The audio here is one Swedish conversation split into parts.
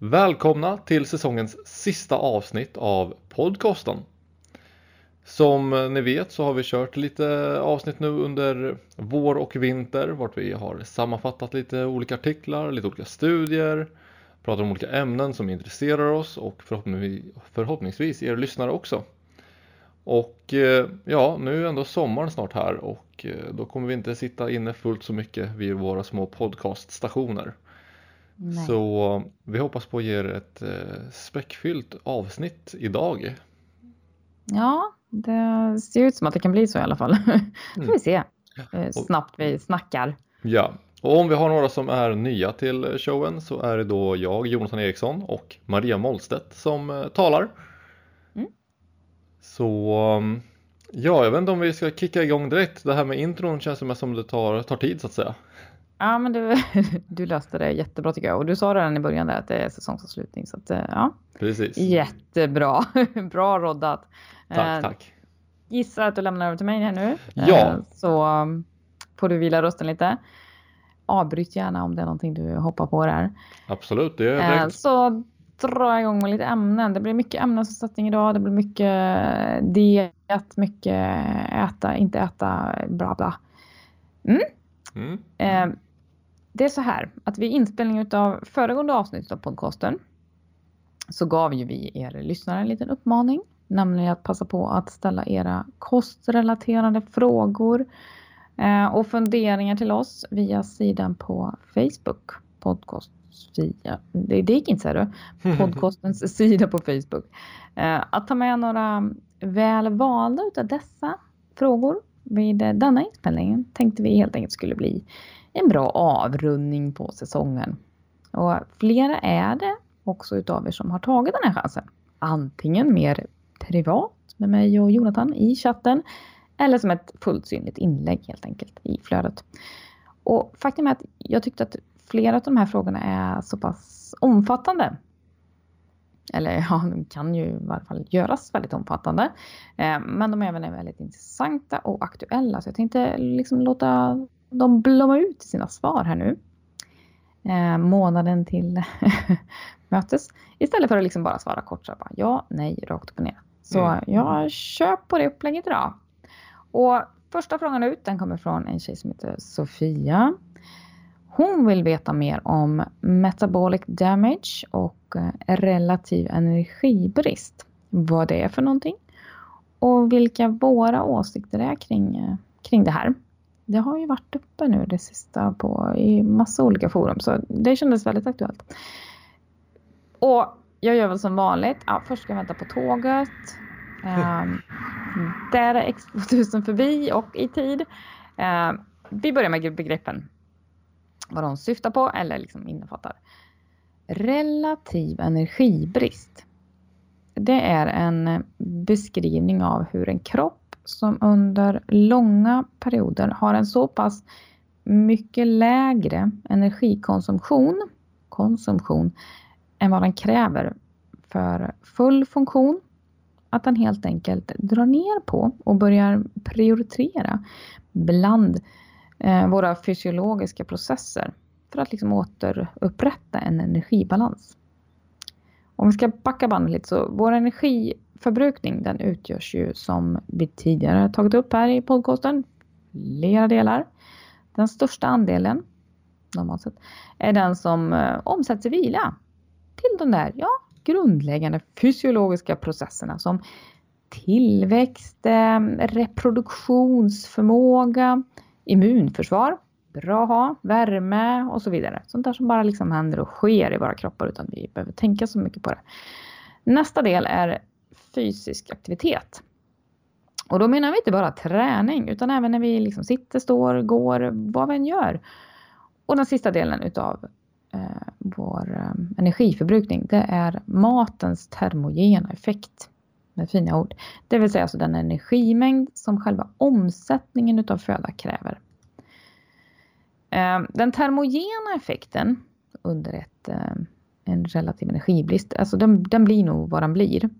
Välkomna till säsongens sista avsnitt av podcasten. Som ni vet så har vi kört lite avsnitt nu under vår och vinter vart vi har sammanfattat lite olika artiklar, lite olika studier, pratat om olika ämnen som intresserar oss och förhoppningsvis, er lyssnare också. Och eh, ja, nu är ändå sommaren snart här och eh, då kommer vi inte sitta inne fullt så mycket vid våra små podcaststationer. Nej. Så vi hoppas på att ge er ett eh, späckfyllt avsnitt idag. Ja, det ser ut som att det kan bli så i alla fall. får vi se hur snabbt vi snackar. Ja, och om vi har några som är nya till showen så är det då jag, Jonathan Eriksson och Maria Mollstedt som talar. Så um, ja, jag vet inte om vi ska kicka igång direkt. Det här med intron känns som det tar, tar tid så att säga. Ja, men du, du löste det jättebra tycker jag. Och du sa redan i början där att det är säsongsavslutning. Så att, eh, ja. Precis. Jättebra. Bra roddat. Tack, eh, tack. Gissar att du lämnar över till mig här nu. Ja. Eh, så um, får du vila rösten lite. Avbryt gärna om det är någonting du hoppar på där. Absolut, det är direkt. Så dra igång med lite ämnen. Det blir mycket ämnesomsättning idag. Det blir mycket diet, mycket äta, inte äta, bla bla. Mm. Mm. Eh, det är så här att vid inspelning av föregående avsnitt av podcasten så gav ju vi er lyssnare en liten uppmaning. Nämligen att passa på att ställa era kostrelaterade frågor eh, och funderingar till oss via sidan på Facebook. Podcast sida, det, det gick inte här då, podcastens sida på Facebook. Eh, att ta med några väl valda utav dessa frågor vid denna inspelningen tänkte vi helt enkelt skulle bli en bra avrundning på säsongen. Och flera är det också utav er som har tagit den här chansen. Antingen mer privat med mig och Jonathan i chatten eller som ett fullt synligt inlägg helt enkelt i flödet. Och faktum är att jag tyckte att flera av de här frågorna är så pass omfattande. Eller ja, de kan ju i varje fall göras väldigt omfattande. Eh, men de är även väldigt intressanta och aktuella. Så jag tänkte liksom låta dem blomma ut i sina svar här nu. Eh, månaden till mötes. Istället för att liksom bara svara kort så bara ja, nej, rakt upp och ner. Så mm. jag kör på det upplägget idag. Och första frågan ut, den kommer från en tjej som heter Sofia. Hon vill veta mer om metabolic damage och eh, relativ energibrist. Vad det är för någonting och vilka våra åsikter är kring, eh, kring det här. Det har ju varit uppe nu det sista på i massa olika forum så det kändes väldigt aktuellt. Och jag gör väl som vanligt. Ja, först ska jag vänta på tåget. Um, där är X2000 förbi och i tid. Uh, vi börjar med begreppen vad de syftar på eller liksom innefattar. Relativ energibrist. Det är en beskrivning av hur en kropp som under långa perioder har en så pass mycket lägre energikonsumtion konsumtion, än vad den kräver för full funktion. Att den helt enkelt drar ner på och börjar prioritera bland eh, våra fysiologiska processer för att liksom återupprätta en energibalans. Om vi ska backa bandet lite så vår energi Förbrukning den utgörs ju som vi tidigare tagit upp här i podcasten flera delar. Den största andelen normalt sett, är den som eh, omsätts i vila till de där ja, grundläggande fysiologiska processerna som tillväxt, eh, reproduktionsförmåga, immunförsvar, bra att ha, värme och så vidare. Sånt där som bara liksom händer och sker i våra kroppar utan vi behöver tänka så mycket på det. Nästa del är fysisk aktivitet. Och då menar vi inte bara träning utan även när vi liksom sitter, står, går, vad vi än gör. Och den sista delen utav eh, vår eh, energiförbrukning det är matens termogena effekt med fina ord. Det vill säga alltså den energimängd som själva omsättningen utav föda kräver. Eh, den termogena effekten under ett, eh, en relativ energibrist, alltså den, den blir nog vad den blir.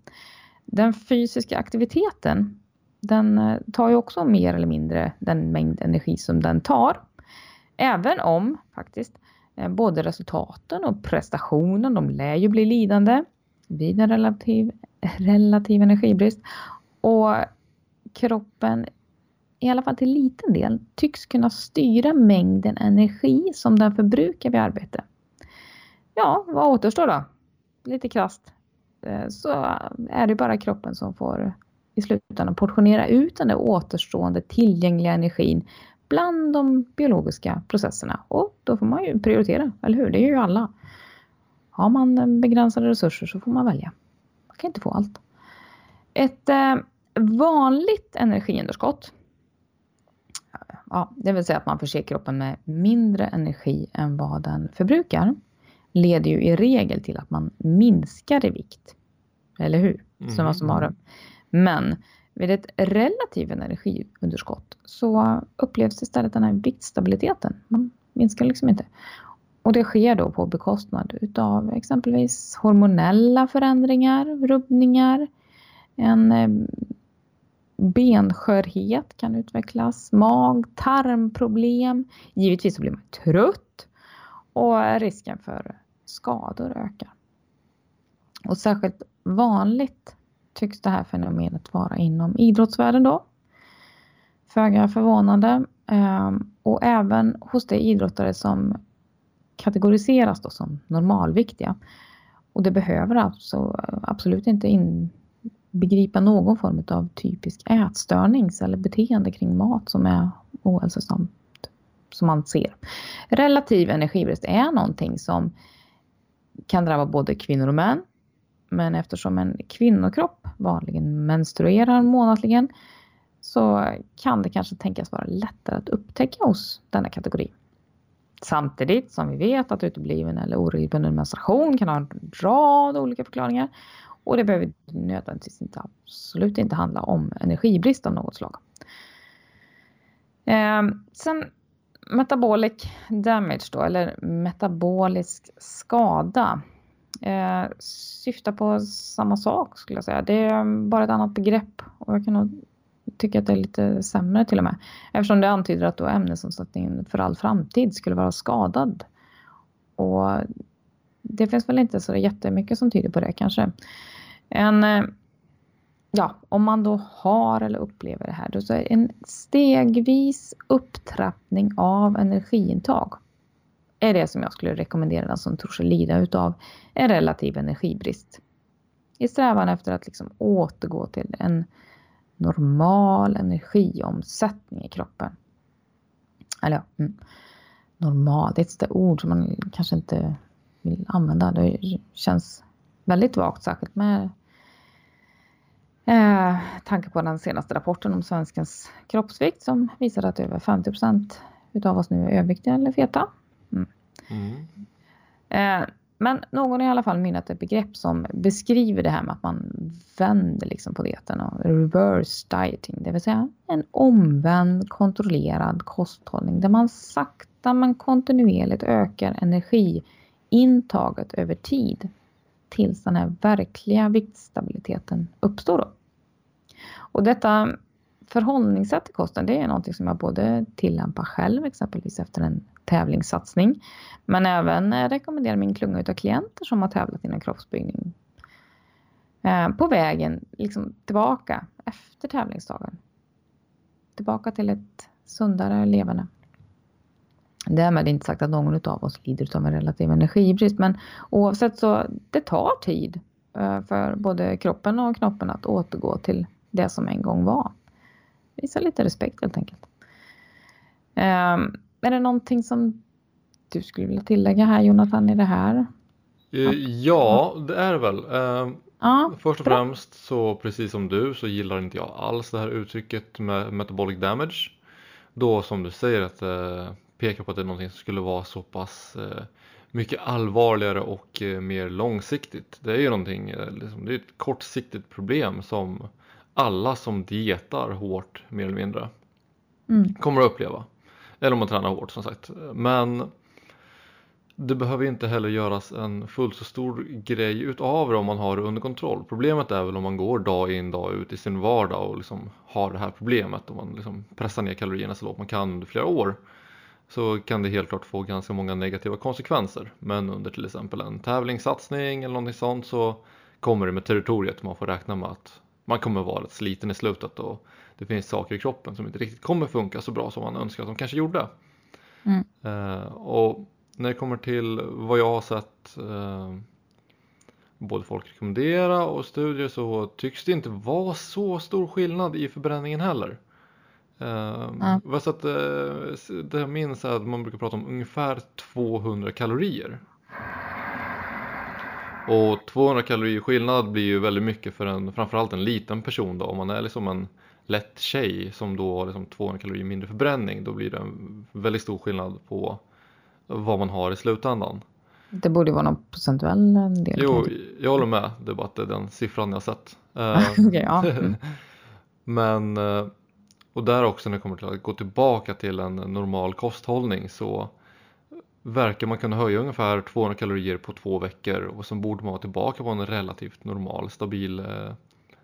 Den fysiska aktiviteten, den eh, tar ju också mer eller mindre den mängd energi som den tar. Även om faktiskt eh, både resultaten och prestationen, de lär ju bli lidande vid en relativ, relativ energibrist. Och kroppen, i alla fall till liten del, tycks kunna styra mängden energi som den förbrukar vid arbete. Ja, vad återstår då? Lite krasst. Eh, så är det bara kroppen som får i slutändan portionera ut den där återstående tillgängliga energin bland de biologiska processerna. Och då får man ju prioritera, eller hur? Det gör ju alla. Har man eh, begränsade resurser så får man välja. Man kan inte få allt. Ett eh, vanligt energiunderskott, ja, det vill säga att man förser kroppen med mindre energi än vad den förbrukar, leder ju i regel till att man minskar i vikt. Eller hur? Mm. Summa summarum. Men vid ett relativt energiunderskott så upplevs istället den här viktstabiliteten. Man minskar liksom inte. Och det sker då på bekostnad utav exempelvis hormonella förändringar, rubbningar, en eh, benskörhet kan utvecklas, mag, tarmproblem. Givetvis så blir man trött och risken för skador ökar. Och särskilt vanligt tycks det här fenomenet vara inom idrottsvärlden då. Föga förvånande. Ehm, och även hos de idrottare som kategoriseras då som normalviktiga. Och det behöver alltså absolut inte inbegripa någon form av typisk ätstörnings eller beteende kring mat som är ohälsosamt som man ser. Relativ energibrist är någonting som kan drabba både kvinnor och män men eftersom en kvinnokropp vanligen menstruerar månatligen så kan det kanske tänkas vara lättare att upptäcka hos denna kategori. Samtidigt som vi vet att utebliven eller oregelbunden menstruation kan ha en rad olika förklaringar och det behöver nödvändigtvis inte, absolut inte handla om energibrist av något slag. Eh, sen metabolic damage då, eller metabolisk skada eh, syftar på samma sak skulle jag säga. Det är bara ett annat begrepp och jag kan nog tycka att det är lite sämre till och med. Eftersom det antyder att då ämnesomsättningen för all framtid skulle vara skadad. Och det finns väl inte så jättemycket som tyder på det kanske. En, eh, ja, om man då har eller upplever det här, då så är det en stegvis upptrappning av energiintag är det som jag skulle rekommendera den som tror sig lida utav en relativ energibrist. I strävan efter att liksom återgå till en normal energiomsättning i kroppen. Eller ja, mm. normal, det är ett ord som man kanske inte vill använda. Det känns väldigt vagt, särskilt med eh, tanke på den senaste rapporten om svenskens kroppsvikt som visade att över 50 procent utav oss nu är överviktiga eller feta. Mm. Eh, men någon har i alla fall mynat ett begrepp som beskriver det här med att man vänder liksom på dieten och reverse dieting, det vill säga en omvänd kontrollerad kosthållning där man sakta men kontinuerligt ökar energiintaget över tid tills den här verkliga viktstabiliteten uppstår. Och detta förhållningssätt till kosten, det är någonting som jag både tillämpar själv, exempelvis efter en tävlingssatsning. Men även rekommenderar min klunga av klienter som har tävlat inom kroppsbyggning. Eh, på vägen liksom tillbaka efter tävlingsdagen. Tillbaka till ett sundare levande. Därmed inte sagt att någon av oss lider av en relativ energibrist. Men oavsett så det tar tid eh, för både kroppen och knoppen att återgå till det som en gång var. Visa lite respekt helt enkelt. Är det någonting som du skulle vilja tillägga här Jonathan i det här? Eh, ja, det är det väl. Eh, ja, Först och bra. främst så precis som du så gillar inte jag alls det här uttrycket med metabolic damage. Då som du säger att det eh, pekar på att det är någonting som skulle vara så pass mycket allvarligare och mer långsiktigt. Det är ju någonting, liksom, det är ett kortsiktigt problem som alla som dietar hårt mer eller mindre mm. kommer att uppleva. Eller om man tränar hårt som sagt. Men det behöver inte heller göras en fullt så stor grej utav det om man har det under kontroll. Problemet är väl om man går dag in dag ut i sin vardag och liksom har det här problemet och man liksom pressar ner kalorierna så lågt man kan under flera år. så kan det helt klart få ganska många negativa konsekvenser. Men under till exempel en tävlingssatsning eller någonting sånt så kommer det med territoriet. Man får räkna med att man kommer vara rätt sliten i slutet och det finns saker i kroppen som inte riktigt kommer funka så bra som man önskar att de kanske gjorde. Mm. Uh, och när det kommer till vad jag har sett uh, både folk rekommendera och studier så tycks det inte vara så stor skillnad i förbränningen heller. Uh, mm. Så att, det jag minns är att man brukar prata om ungefär 200 kalorier. Och 200 kalorier skillnad blir ju väldigt mycket för en, framförallt en liten person då. Om man är liksom en lätt tjej som då har liksom 200 kalorier mindre förbränning då blir det en väldigt stor skillnad på vad man har i slutändan. Det borde vara någon procentuell del. Jo, jag håller med. Det är bara att det är den siffran jag sett. okay, ja. Mm. Men eh, och där också när det kommer till att gå tillbaka till en normal kosthållning så verkar man kunna höja ungefär 200 kalorier på två veckor och sen borde man vara tillbaka på en relativt normal stabil eh,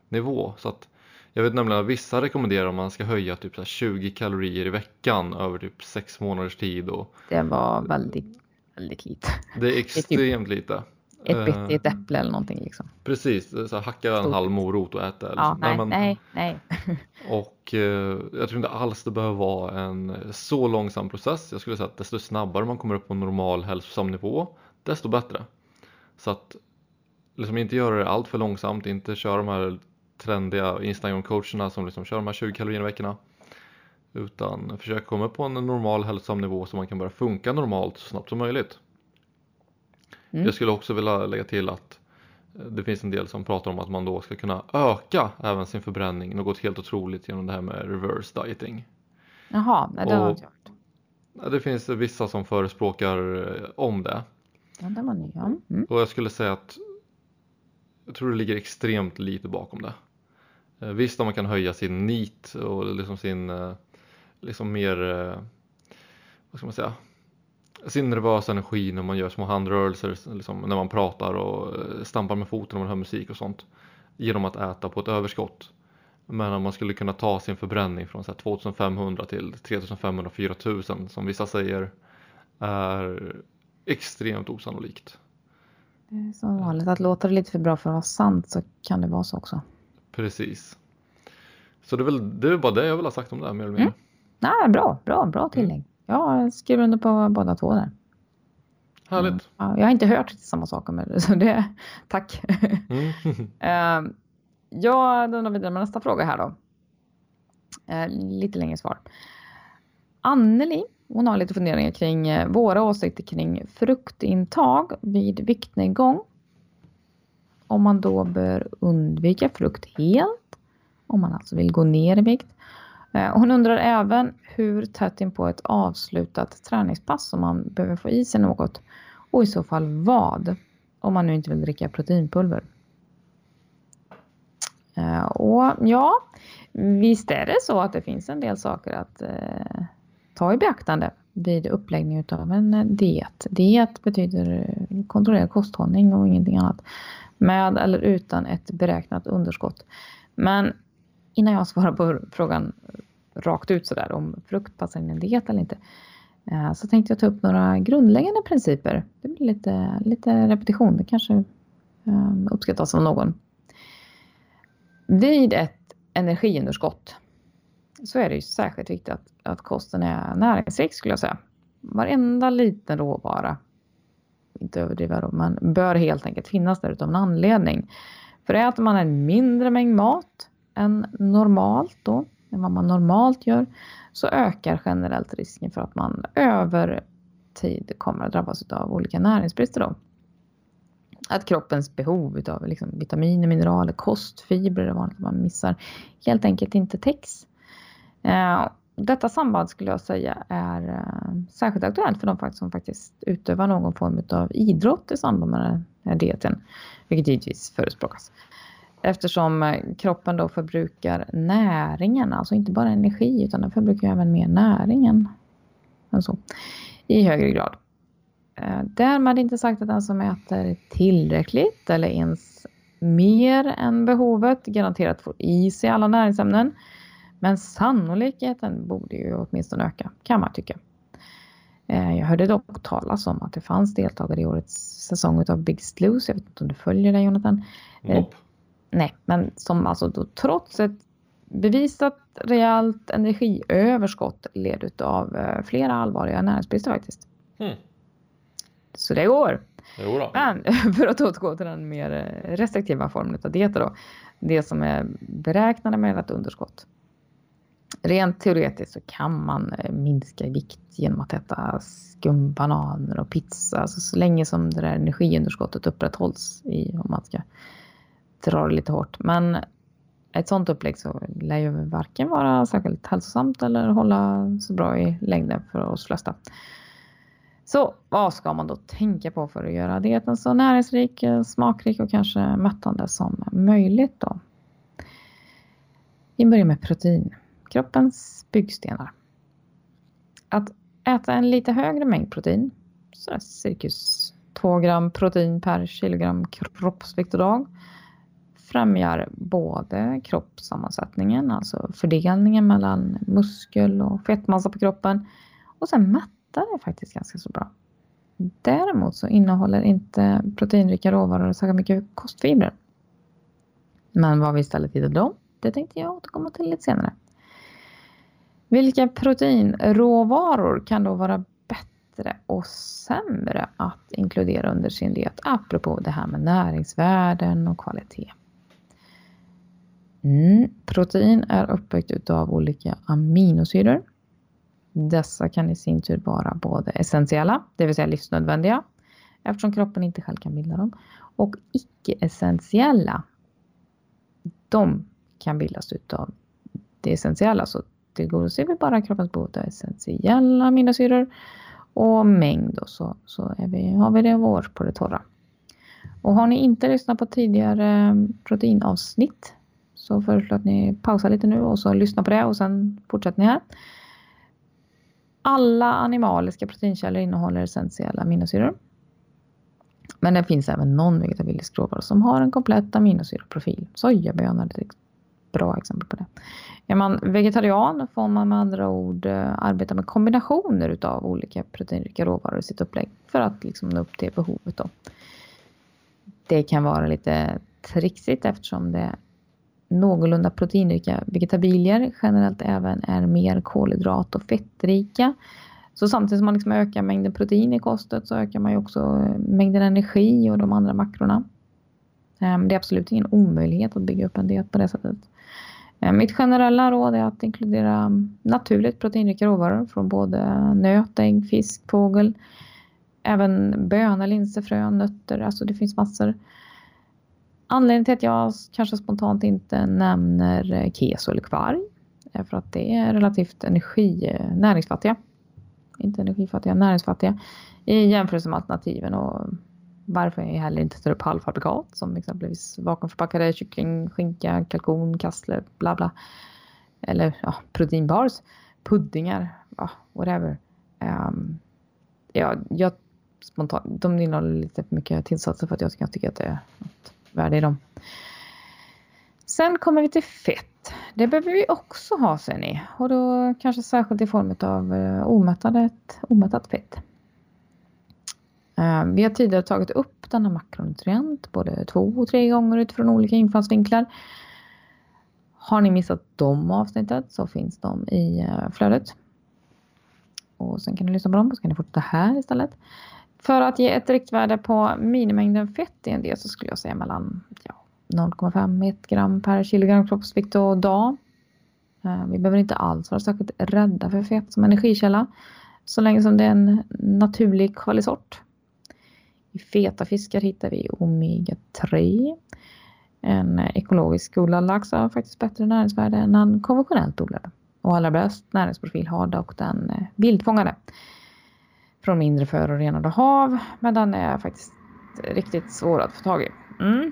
nivå. Så att jag vet nämligen att vissa rekommenderar att man ska höja typ 20 kalorier i veckan över typ 6 månaders tid. Och det var väldigt, väldigt lite. Det är extremt lite. Ett bett i ett eh, äpple eller någonting liksom. Precis, så hacka en halv morot och äta. Liksom. Ja, nej, men, nej, nej. och eh, jag tror inte alls det behöver vara en så långsam process. Jag skulle säga att desto snabbare man kommer upp på en normal hälsosam nivå, desto bättre. Så att liksom inte göra det allt för långsamt, inte köra de här trendiga Instagram-coacherna som liksom kör de här 20 kalorierna i veckorna. Utan försöka komma upp på en normal hälsosam nivå så man kan börja funka normalt så snabbt som möjligt. Mm. Jag skulle också vilja lägga till att eh, det finns en del som pratar om att man då ska kunna öka även sin förbränning något helt otroligt genom det här med reverse dieting. Jaha, nej, det har jag inte hört. Det finns vissa som förespråkar eh, om det. Ja, det var ny. Mm. Och jag skulle säga att jag tror det ligger extremt lite bakom det. Eh, visst om man kan höja sin NEAT och liksom sin liksom mer, vad ska man säga, sin nervösa energi när man gör små handrörelser, liksom, när man pratar och eh, stampar med foten när man hör musik och sånt. Genom att äta på ett överskott. Men om man skulle kunna ta sin förbränning från så 2500 till 3500-4000 som vissa säger är extremt osannolikt. Det är som vanligt, att låta det lite för bra för att vara sant så kan det vara så också. Precis. Så det är väl det är bara det jag vill ha sagt om det här mer eller mindre. Mm. Nej, bra, bra, bra tillägg. Mm. Jag skriver under på båda två där. Härligt. Mm. Ja, jag har inte hört samma sak om det, så det, tack. Mm. uh, jag dundrar vidare med nästa fråga här då. Uh, lite längre svar. Anneli, hon har lite funderingar kring uh, våra åsikter kring fruktintag vid viktnedgång. Om man då bör undvika frukt helt. Om man alltså vill gå ner i vikt. Eh, hon undrar även hur tätt in på ett avslutat träningspass som man behöver få i sig något och i så fall vad om man nu inte vill dricka proteinpulver. Eh, och ja, visst är det så att det finns en del saker att eh, ta i beaktande vid uppläggning av en eh, diet. Diet betyder kontrollerad kosthållning och ingenting annat. Med eller utan ett beräknat underskott. Men innan jag svarar på frågan rakt ut sådär om frukt passar in i en diet eller inte. Eh, så tänkte jag ta upp några grundläggande principer. Det blir lite, lite repetition, det kanske eh, uppskattas av någon. Vid ett energiunderskott så är det ju särskilt viktigt att, att kosten är näringsrik skulle jag säga. Varenda liten råvara, inte överdriva då, men bör helt enkelt finnas där utav en anledning. För äter man en mindre mängd mat än normalt då än vad man normalt gör så ökar generellt risken för att man över tid kommer att drabbas av olika näringsbrister. Då. Att kroppens behov av liksom vitaminer, mineraler, kostfibrer är vanligt man missar helt enkelt inte täcks. Eh, detta samband skulle jag säga är eh, särskilt aktuellt för de som faktiskt utövar någon form av idrott i samband med den här dieten, vilket givetvis förespråkas. Eftersom eh, kroppen då förbrukar näringen, alltså inte bara energi utan den förbrukar även mer näringen. så, I högre grad. Eh, därmed inte sagt att den som äter tillräckligt eller ens mer än behovet garanterat får i sig alla näringsämnen. Men sannolikheten borde ju åtminstone öka, kan man tycka. Eh, jag hörde dock talas om att det fanns deltagare i årets säsong av Big Loose. Jag vet inte om du följer det Jonathan? Nope. Nej, men som alltså då trots ett bevisat rejält energiöverskott led av flera allvarliga näringsbrister faktiskt. Mm. Så det går. Jo Men för att återgå till den mer restriktiva formen av dieter då. Det som är beräknade med ett underskott. Rent teoretiskt så kan man eh, minska vikt genom att äta skumbananer och pizza. Alltså så länge som det där energiunderskottet upprätthålls i, om man ska drar det lite hårt. Men ett sånt upplägg så lär ju varken vara särskilt hälsosamt eller hålla så bra i längden för oss flesta. Så vad ska man då tänka på för att göra dieten så näringsrik, eh, smakrik och kanske mättande som möjligt då? Vi börjar med protein, kroppens byggstenar. Att äta en lite högre mängd protein, så cirkus 2 gram protein per kilogram kroppsvikt och dag, främjar både kroppssammansättningen, alltså fördelningen mellan muskel och fettmassa på kroppen och sen mättar det faktiskt ganska så bra. Däremot så innehåller inte proteinrika råvaror särskilt mycket kostfibrer. Men vad vi istället hittar dem, det tänkte jag återkomma till lite senare. Vilka proteinråvaror kan då vara bättre och sämre att inkludera under sin diet apropå det här med näringsvärden och kvalitet? Mm, protein är uppbyggt utav olika aminosyror dessa kan i sin tur vara både essentiella, det vill säga livsnödvändiga, eftersom kroppen inte själv kan bilda dem, och icke-essentiella. De kan bildas utav det essentiella, så tillgodoser vi bara kroppens behov av essentiella aminosyror och mängd och så, så vi, har vi det vår på det torra. Och har ni inte lyssnat på tidigare eh, proteinavsnitt så föreslår jag att ni pausar lite nu och så lyssnar på det och sen fortsätter ni här. Alla animaliska proteinkällor innehåller essentiella aminosyror. Men det finns även någon vegetabilisk råvara som har en komplett aminosyraprofil. Sojabönor är ett bra exempel på det. Är man vegetarian får man med andra ord eh, arbeta med kombinationer utav olika proteinrika råvaror i sitt upplägg för att liksom nå upp till behovet. Då. Det kan vara lite trixigt eftersom det någorlunda proteinrika vegetabilier generellt även är mer kolhydrat och fettrika. Så samtidigt som man liksom ökar mängden protein i kostet så ökar man ju också eh, mängden energi och de andra makrorna. Ehm, det är absolut ingen omöjlighet att bygga upp en diet på det sättet. Ehm, mitt generella råd är att inkludera naturligt proteinrika råvaror från både nöt, ägg, fisk, fågel, även bönor, linser, frön, nötter, alltså det finns massor. Anledningen till att jag kanske spontant inte nämner eh, keso eller kvarg är för att det är relativt energi, eh, näringsfattiga. Inte energifattiga, näringsfattiga i jämförelse med alternativen och varför jag heller inte tar upp halvfabrikat som exempelvis vakuumförpackade kyckling, skinka, kalkon, kassler, bla bla. Eller ja, proteinbars, puddingar, ja, whatever. Um, ja, jag spontant, de innehåller lite för mycket tillsatser för att jag tycker att det är något värde i dem. Sen kommer vi till fett. Det behöver vi också ha ser ni. Och då kanske särskilt i form av eh, omättat, omättat fett. Eh, vi har tidigare tagit upp denna makronutrient både två och tre gånger utifrån olika infallsvinklar. Har ni missat de avsnittet så finns de i eh, flödet. Och sen kan ni lyssna på dem och så kan ni fortsätta här istället. För att ge ett riktvärde på minimängden fett i en del så skulle jag säga mellan ja, 0,5-1 gram per kilogram kroppsvikt och dag. Eh, vi behöver inte alls vara särskilt rädda för fett som energikälla så länge som det är en naturlig kvalisort. I feta fiskar hittar vi omega-3. En ekologisk odlad lax har faktiskt bättre näringsvärde än en konventionellt odlad. Och allra bäst näringsprofil har dock den eh, vildfångade. Från mindre förorenade hav. Men den är faktiskt riktigt svår att få tag i. Mm.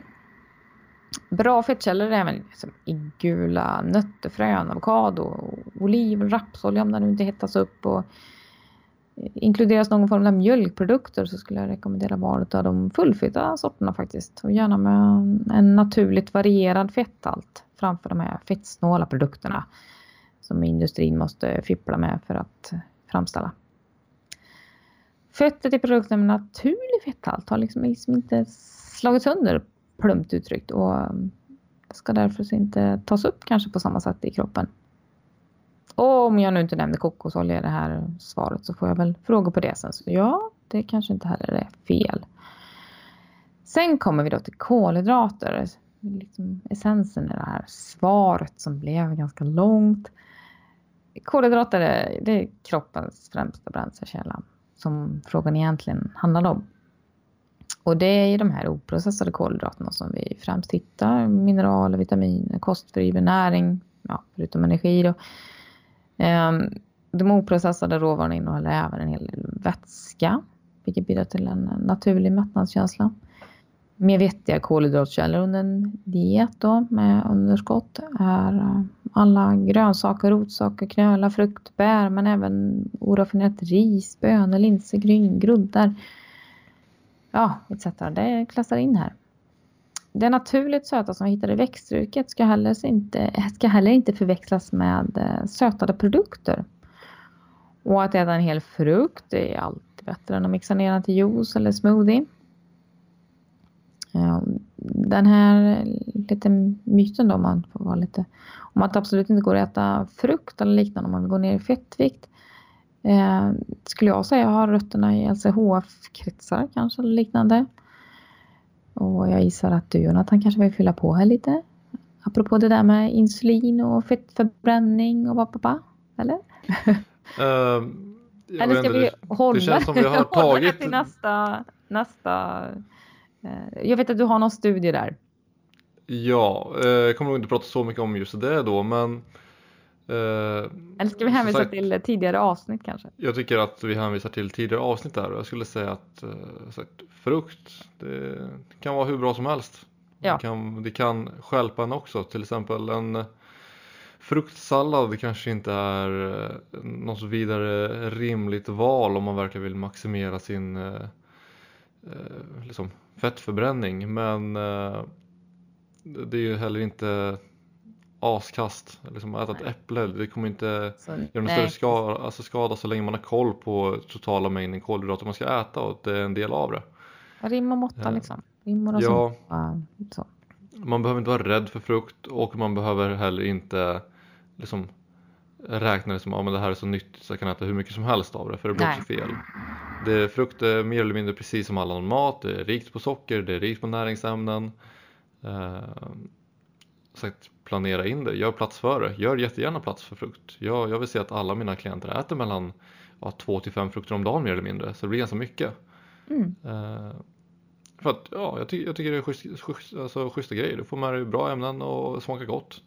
Bra fettkällor är även liksom gula nötter, frön, avokado, oliv, rapsolja om den inte hettas upp. Och inkluderas någon form av mjölkprodukter så skulle jag rekommendera valet av de fullfeta sorterna faktiskt. Och gärna med en naturligt varierad fetthalt framför de här fettsnåla produkterna som industrin måste fippla med för att framställa. Fettet i produkten med naturlig fetthalt har liksom, liksom inte slagits sönder plumpt uttryckt och um, ska därför inte tas upp kanske på samma sätt i kroppen. Och om jag nu inte nämner kokosolja i det här svaret så får jag väl frågor på det sen. Så ja, det kanske inte heller är fel. Sen kommer vi då till kolhydrater. Liksom essensen i det här svaret som blev ganska långt. Kolhydrater är, det är kroppens främsta bränslekälla som frågan egentligen handlar om. Och det är i de här oprocessade kolhydraterna som vi främst hittar mineraler, vitaminer, kostfri näring, ja, förutom energi då. Ehm, de oprocessade råvarorna innehåller även en hel del vätska, vilket bidrar till en naturlig mättnadskänsla. Mer vettiga kolhydratkällor under en diet då med underskott är eh, alla grönsaker, rotsaker, knölar, frukt, bär men även oraffinerat ris, bönor, linser, gryn, groddar. Ja, etc. Det klassar in här. Det naturligt söta som vi hittar i växtruket ska heller inte, ska heller inte förväxlas med eh, sötade produkter. Och att äta en hel frukt är alltid bättre än att mixa ner den till juice eller smoothie. Den här lite myten då, om man får vara lite, om att det absolut inte går att äta frukt eller liknande om man vill gå ner i fettvikt. Eh, skulle jag säga har rötterna i LCHF-kretsar kanske eller liknande. Och jag gissar att du Jonathan kanske vill fylla på här lite. Apropå det där med insulin och fettförbränning och pappa, eller? Uh, eller ska vi hålla, det känns som vi har tagit... till nästa, nästa Eh, jag vet att du har någon studie där. Ja, eh, jag kommer nog inte prata så mycket om just det då men eh, Eller ska vi hänvisa sagt, till tidigare avsnitt kanske? Jag tycker att vi hänvisar till tidigare avsnitt där och jag skulle säga att sagt, frukt det kan vara hur bra som helst. Ja. Det, kan, det kan skälpa en också, till exempel en fruktsallad kanske inte är något så vidare rimligt val om man verkligen vill maximera sin liksom, fettförbränning men eh, det är ju heller inte askast. Liksom att äta ett äpple, det kommer inte så, göra någon större skada, alltså skada så länge man har koll på totala mängden kolhydrater man ska äta och det är en del av det. Rim och måtta liksom. Rim och ja, så. Man behöver inte vara rädd för frukt och man behöver heller inte liksom räkna det som att ja, det här är så nyttigt så jag kan äta hur mycket som helst av det för det blir också fel. Det, frukt är mer eller mindre precis som all annan mat. Det är rikt på socker, det är rikt på näringsämnen. Eh, sagt, planera in det, gör plats för det. Gör jättegärna plats för frukt. Jag, jag vill se att alla mina klienter äter mellan ja, 2 till 5 frukter om dagen mer eller mindre. Så det blir ganska mycket. Mm. Eh, för att ja, jag, ty jag tycker det är schysst, schysst, alltså, schyssta grejer. Du får med dig bra ämnen och smakar gott.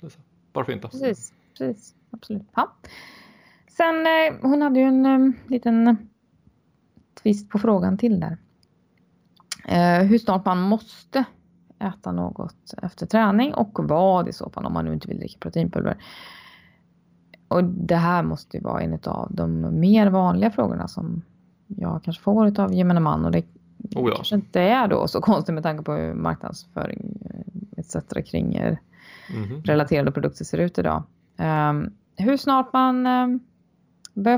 Varför inte? Precis, precis. absolut. Ja. Sen eh, hon hade ju en eh, liten twist på frågan till där. Eh, hur snart man måste äta något efter träning och vad i så fall om man nu inte vill dricka proteinpulver. Och det här måste ju vara en av de mer vanliga frågorna som jag kanske får av gemene man och det oh ja. kanske inte är då så konstigt med tanke på hur marknadsföring etc. kring mm -hmm. relaterade produkter ser ut idag. Um, hur snart man um,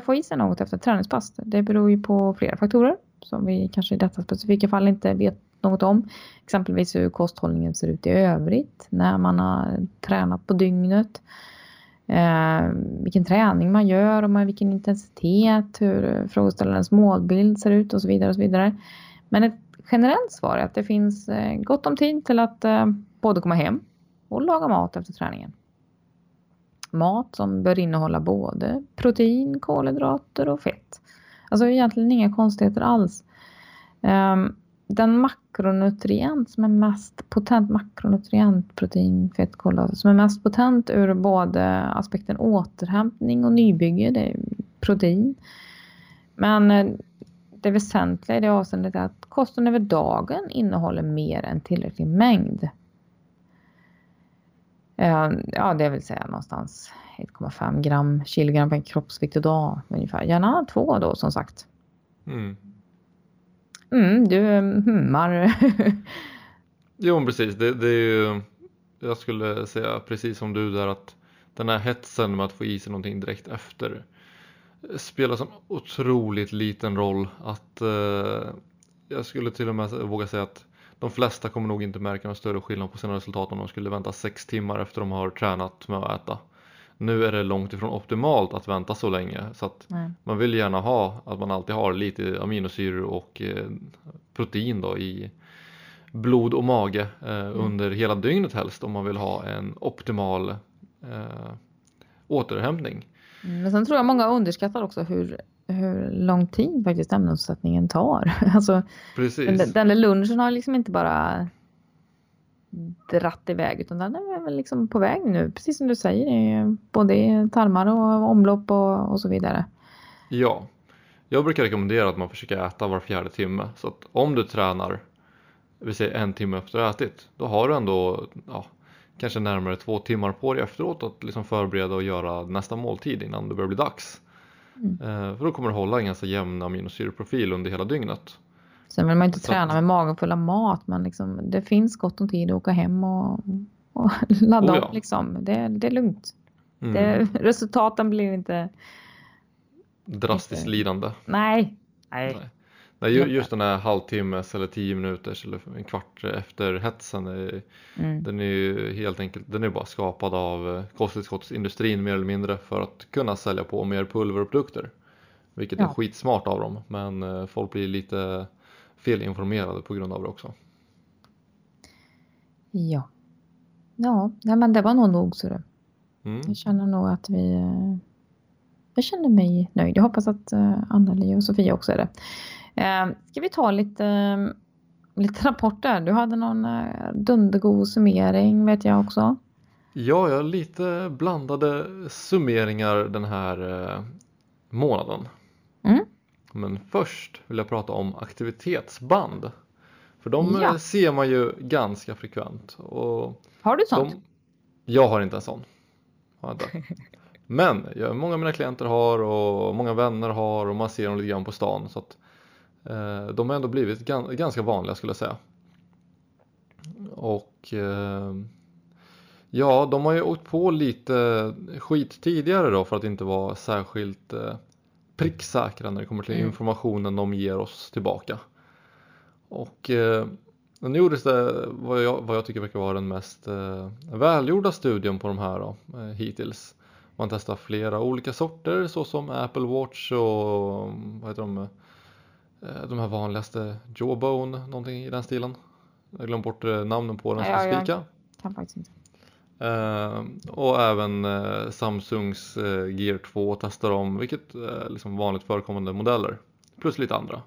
få i sig något efter träningspass. Det beror ju på flera faktorer som vi kanske i detta specifika fall inte vet något om. Exempelvis hur kosthållningen ser ut i övrigt när man har tränat på dygnet. Eh, vilken träning man gör och med vilken intensitet, hur frågeställarens målbild ser ut och så vidare. och så vidare. Men ett generellt svar är att det finns eh, gott om tid till att eh, både komma hem och laga mat efter träningen mat som bör innehålla både protein, kolhydrater och fett. Alltså egentligen inga konstigheter alls. Ehm, den makronutrient som är mest potent, makronutrient, protein, fett, kolhydrater, alltså, som är mest potent ur både aspekten återhämtning och nybygge, det är protein. Men eh, det väsentliga i det avseendet är att kosten över dagen innehåller mer än tillräcklig mängd ja, det vill säga någonstans 1,5 gram kilogram per kroppsvikt idag ungefär. Gärna två då som sagt. Mm. Mm, du hummar. jo, precis. Det, det, är ju, jag skulle säga precis som du där att den här hetsen med att få i sig någonting direkt efter spelar som otroligt liten roll att eh, jag skulle till och med våga säga att de flesta kommer nog inte märka någon större skillnad på sina resultat om de skulle vänta sex timmar efter de har tränat med att äta. Nu är det långt ifrån optimalt att vänta så länge så att Nej. man vill gärna ha att man alltid har lite aminosyror och eh, protein då i blod och mage eh, mm. under hela dygnet helst om man vill ha en optimal eh, återhämtning. Mm, men sen tror jag många underskattar också hur, hur lång tid faktiskt ämnesomsättningen tar. Alltså, Precis. Den, där lunchen har liksom inte bara dratt iväg utan den är väl liksom på väg nu, precis som du säger, både i tarmar och omlopp och, och så vidare. Ja, jag brukar rekommendera att man försöker äta var fjärde timme så att om du tränar vi säger en timme efter att ätit då har du ändå ja, kanske närmare två timmar på dig efteråt att liksom förbereda och göra nästa måltid innan det börjar bli dags. Mm. Eh, för då kommer du hålla en ganska jämn aminosyreprofil under hela dygnet. Sen vill man inte så. träna med magen full av mat men liksom, det finns gott om tid att åka hem och, och ladda oh ja. upp. Liksom. Det, det är lugnt. Mm. Det, resultaten blir inte drastiskt inte. lidande. Nej. Nej. Nej. Nej, just den här halvtimmes eller tio minuters eller en kvart efter hetsen mm. den är ju helt enkelt den är bara skapad av eh, kosttillskottsindustrin mer eller mindre för att kunna sälja på mer pulver och produkter vilket ja. är skitsmart av dem men eh, folk blir lite felinformerade på grund av det också. Ja, ja nej, men det var nog nog så det. Mm. Jag känner nog att vi eh, jag känner mig nöjd. Jag hoppas att Anneli och Sofia också är det. Eh, ska vi ta lite, eh, lite rapporter? Du hade någon eh, dundergod summering vet jag också. Ja, jag har lite blandade summeringar den här eh, månaden. Mm. Men först vill jag prata om aktivitetsband. För de ja. Eh, ser man ju ganska frekvent. Och har du sånt? De, jag har inte en sån. Men många av mina klienter har och många vänner har och man ser dem lite grann på stan. Så att de har ändå blivit ganska vanliga skulle jag säga. Och eh, ja, de har ju åkt på lite skit tidigare då för att inte vara särskilt eh, pricksäkra när det kommer till mm. informationen de ger oss tillbaka. Och nu gjordes det vad jag, vad jag tycker verkar vara den mest välgjorda studien på de här då, hittills. Man testar flera olika sorter såsom Apple Watch och vad heter de? Eh, de här vanligaste Jawbone, någonting i den stilen. Jag glömt bort eh, namnen på den specifika. Ja, jag kan faktiskt inte. Uh, och även uh, Samsungs uh, Gear 2 testar de, vilket är liksom vanligt förekommande modeller. Plus lite andra.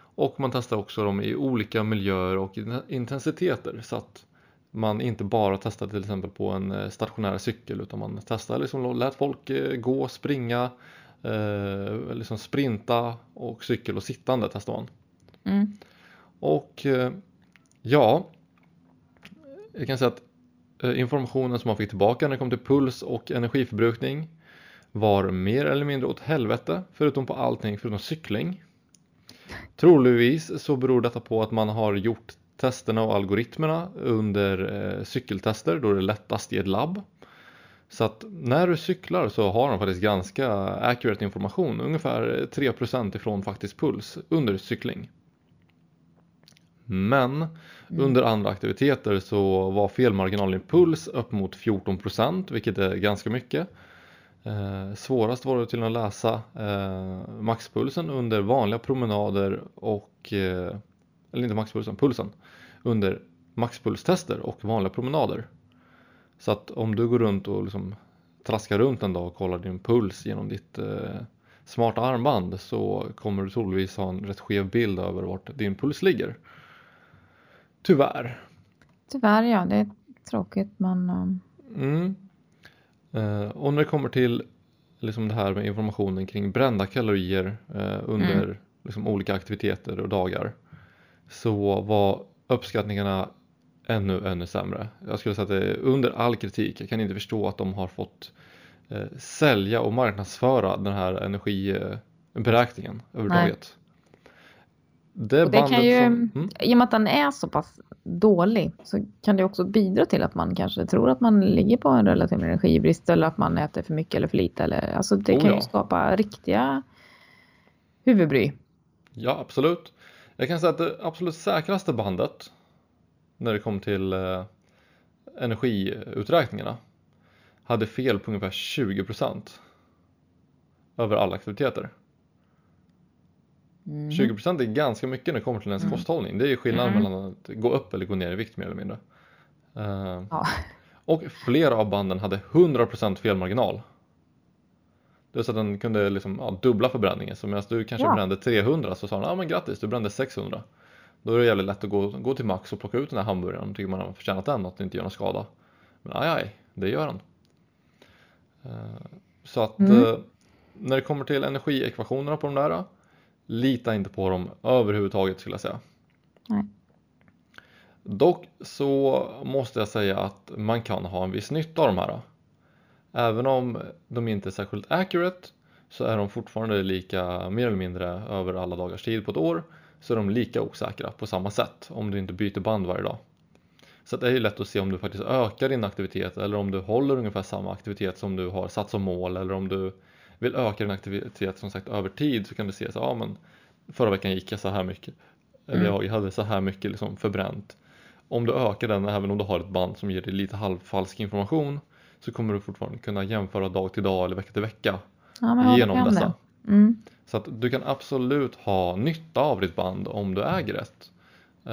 Och man testar också dem i olika miljöer och intensiteter så att man inte bara testar till exempel på en stationär cykel utan man testar liksom, lät folk gå, springa, eh, liksom sprinta och cykel och sittande testar man. Mm. Och eh, ja, jag kan säga att eh, informationen som man fick tillbaka när det kom till puls och energiförbrukning var mer eller mindre åt helvete förutom på allting förutom cykling. Troligtvis så beror detta på att man har gjort testerna och algoritmerna under eh, cykeltester då det är lättast i ett labb. Så att när du cyklar så har de faktiskt ganska accurate information, ungefär 3% ifrån faktisk puls under cykling. Men mm. under andra aktiviteter så var felmarginalen i puls upp mot 14% vilket är ganska mycket. Eh, svårast var det till att läsa eh, maxpulsen under vanliga promenader och, eh, eller inte maxpulsen, pulsen, under maxpulstester och vanliga promenader. Så att om du går runt och liksom traskar runt en dag och kollar din puls genom ditt eh, smarta armband så kommer du troligtvis ha en rätt skev bild över vart din puls ligger. Tyvärr. Tyvärr ja, det är tråkigt men... Eh, mm. Eh, och när det kommer till liksom det här med informationen kring brända kalorier eh, under mm. liksom, olika aktiviteter och dagar så var uppskattningarna ännu, ännu sämre. Jag skulle säga att det är under all kritik. Jag kan inte förstå att de har fått eh, sälja och marknadsföra den här energiberäkningen överhuvudtaget. det, det kan ju, som, mm. I och med att den är så pass dålig så kan det också bidra till att man kanske tror att man ligger på en relativ energibrist eller att man äter för mycket eller för lite. Eller, alltså det oh, kan ja. ju skapa riktiga huvudbry. Ja, absolut. Jag kan säga att det absolut säkraste bandet när det kom till eh, energiuträkningarna hade fel på ungefär 20% över alla aktiviteter. Mm. 20% är ganska mycket när det kommer till ens mm. kosthållning. Det är skillnaden mm. mellan att gå upp eller gå ner i vikt mer eller mindre. Uh, ja. Och flera av banden hade 100% felmarginal. Det är så att den kunde liksom, ja, dubbla förbränningen. Så medan du kanske ja. brände 300 så sa den ja men grattis du brände 600. Då är det jävligt lätt att gå, gå till Max och plocka ut den här hamburgaren. Tycker man har förtjänat den och att det inte gör någon skada. Men aj, aj det gör den. Uh, så att mm. uh, när det kommer till energiekvationerna på de där Lita inte på dem överhuvudtaget skulle jag säga. Nej. Dock så måste jag säga att man kan ha en viss nytta av de här. Även om de inte är särskilt accurate så är de fortfarande lika mer eller mindre över alla dagars tid på ett år så är de lika osäkra på samma sätt om du inte byter band varje dag. Så det är ju lätt att se om du faktiskt ökar din aktivitet eller om du håller ungefär samma aktivitet som du har satt som mål eller om du vill öka din aktivitet som sagt över tid så kan du se så ja men förra veckan gick jag så här mycket eller mm. jag hade så här mycket liksom förbränt om du ökar den även om du har ett band som ger dig lite halvfalsk information så kommer du fortfarande kunna jämföra dag till dag eller vecka till vecka ja, genom dessa. Mm. Så att du kan absolut ha nytta av ditt band om du äger ett. Uh,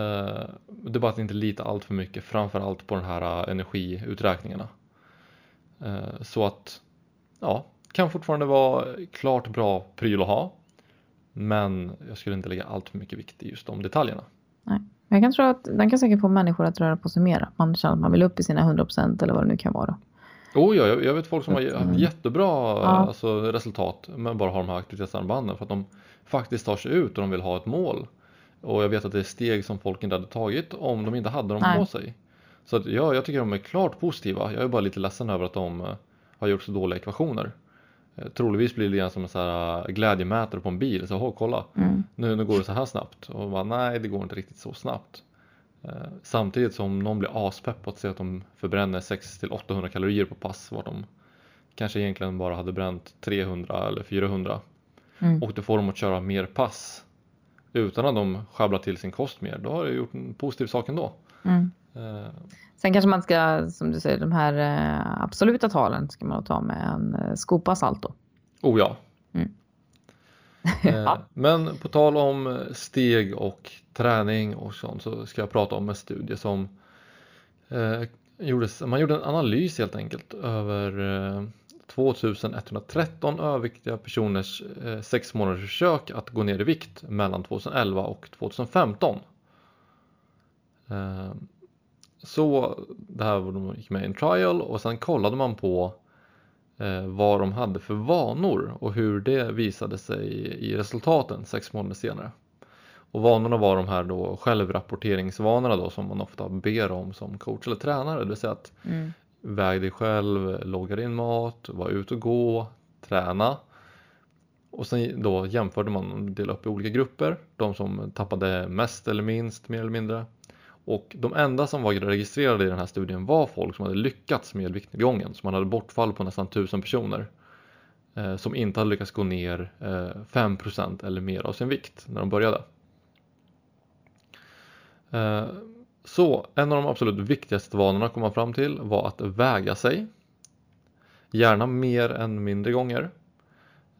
det är bara att inte lita allt för mycket framförallt på de här energiuträkningarna. Uh, så att ja, kan fortfarande vara klart bra pryl att ha. Men jag skulle inte lägga allt för mycket vikt i just de detaljerna. Nej. Jag kan tro att den kan säkert få människor att röra på sig mer. Man känner att man vill upp i sina 100% eller vad det nu kan vara. Oh ja, jag vet folk som har haft mm. jättebra ja. alltså, resultat med bara ha de här aktivitetsarmbanden för att de faktiskt tar sig ut och de vill ha ett mål. Och jag vet att det är steg som folk inte hade tagit om de inte hade dem Nej. på sig. Så att, ja, jag tycker de är klart positiva. Jag är bara lite ledsen över att de eh, har gjort så dåliga ekvationer. Eh, troligtvis blir det igen som en så här eh, glädjemätare på en bil. Så, kolla, mm. nu, nu går det så här snabbt. Och bara, nej, det går inte riktigt så snabbt. Eh, samtidigt som någon blir aspepp på att se att de förbränner 600-800 kalorier på pass. Vart de kanske egentligen bara hade bränt 300 eller 400. Mm. Och det får dem att köra mer pass. Utan att de sjabblar till sin kost mer. Då har det gjort en positiv sak ändå. Mm. Uh, Sen kanske man ska, som du säger, de här eh, absoluta talen ska man ta med en skopa salt då. Oh ja. Mm. Eh, men på tal om steg och träning och sånt så ska jag prata om en studie som eh, gjordes, man gjorde en analys helt enkelt över eh, 2113 överviktiga personers eh, sex månaders försök att gå ner i vikt mellan 2011 och 2015. Eh, så det här var de gick med i en trial och sen kollade man på eh, vad de hade för vanor och hur det visade sig i resultaten sex månader senare. Och vanorna var de här då självrapporteringsvanorna då som man ofta ber om som coach eller tränare. Det vill säga att mm. väg dig själv, logga din mat, var ute och gå, träna. Och sen då jämförde man, delade upp i olika grupper. De som tappade mest eller minst, mer eller mindre. Och de enda som var registrerade i den här studien var folk som hade lyckats med viktnedgången. Så man hade bortfall på nästan 1000 personer eh, som inte hade lyckats gå ner eh, 5% eller mer av sin vikt när de började. Eh, så en av de absolut viktigaste vanorna kom man fram till var att väga sig. Gärna mer än mindre gånger.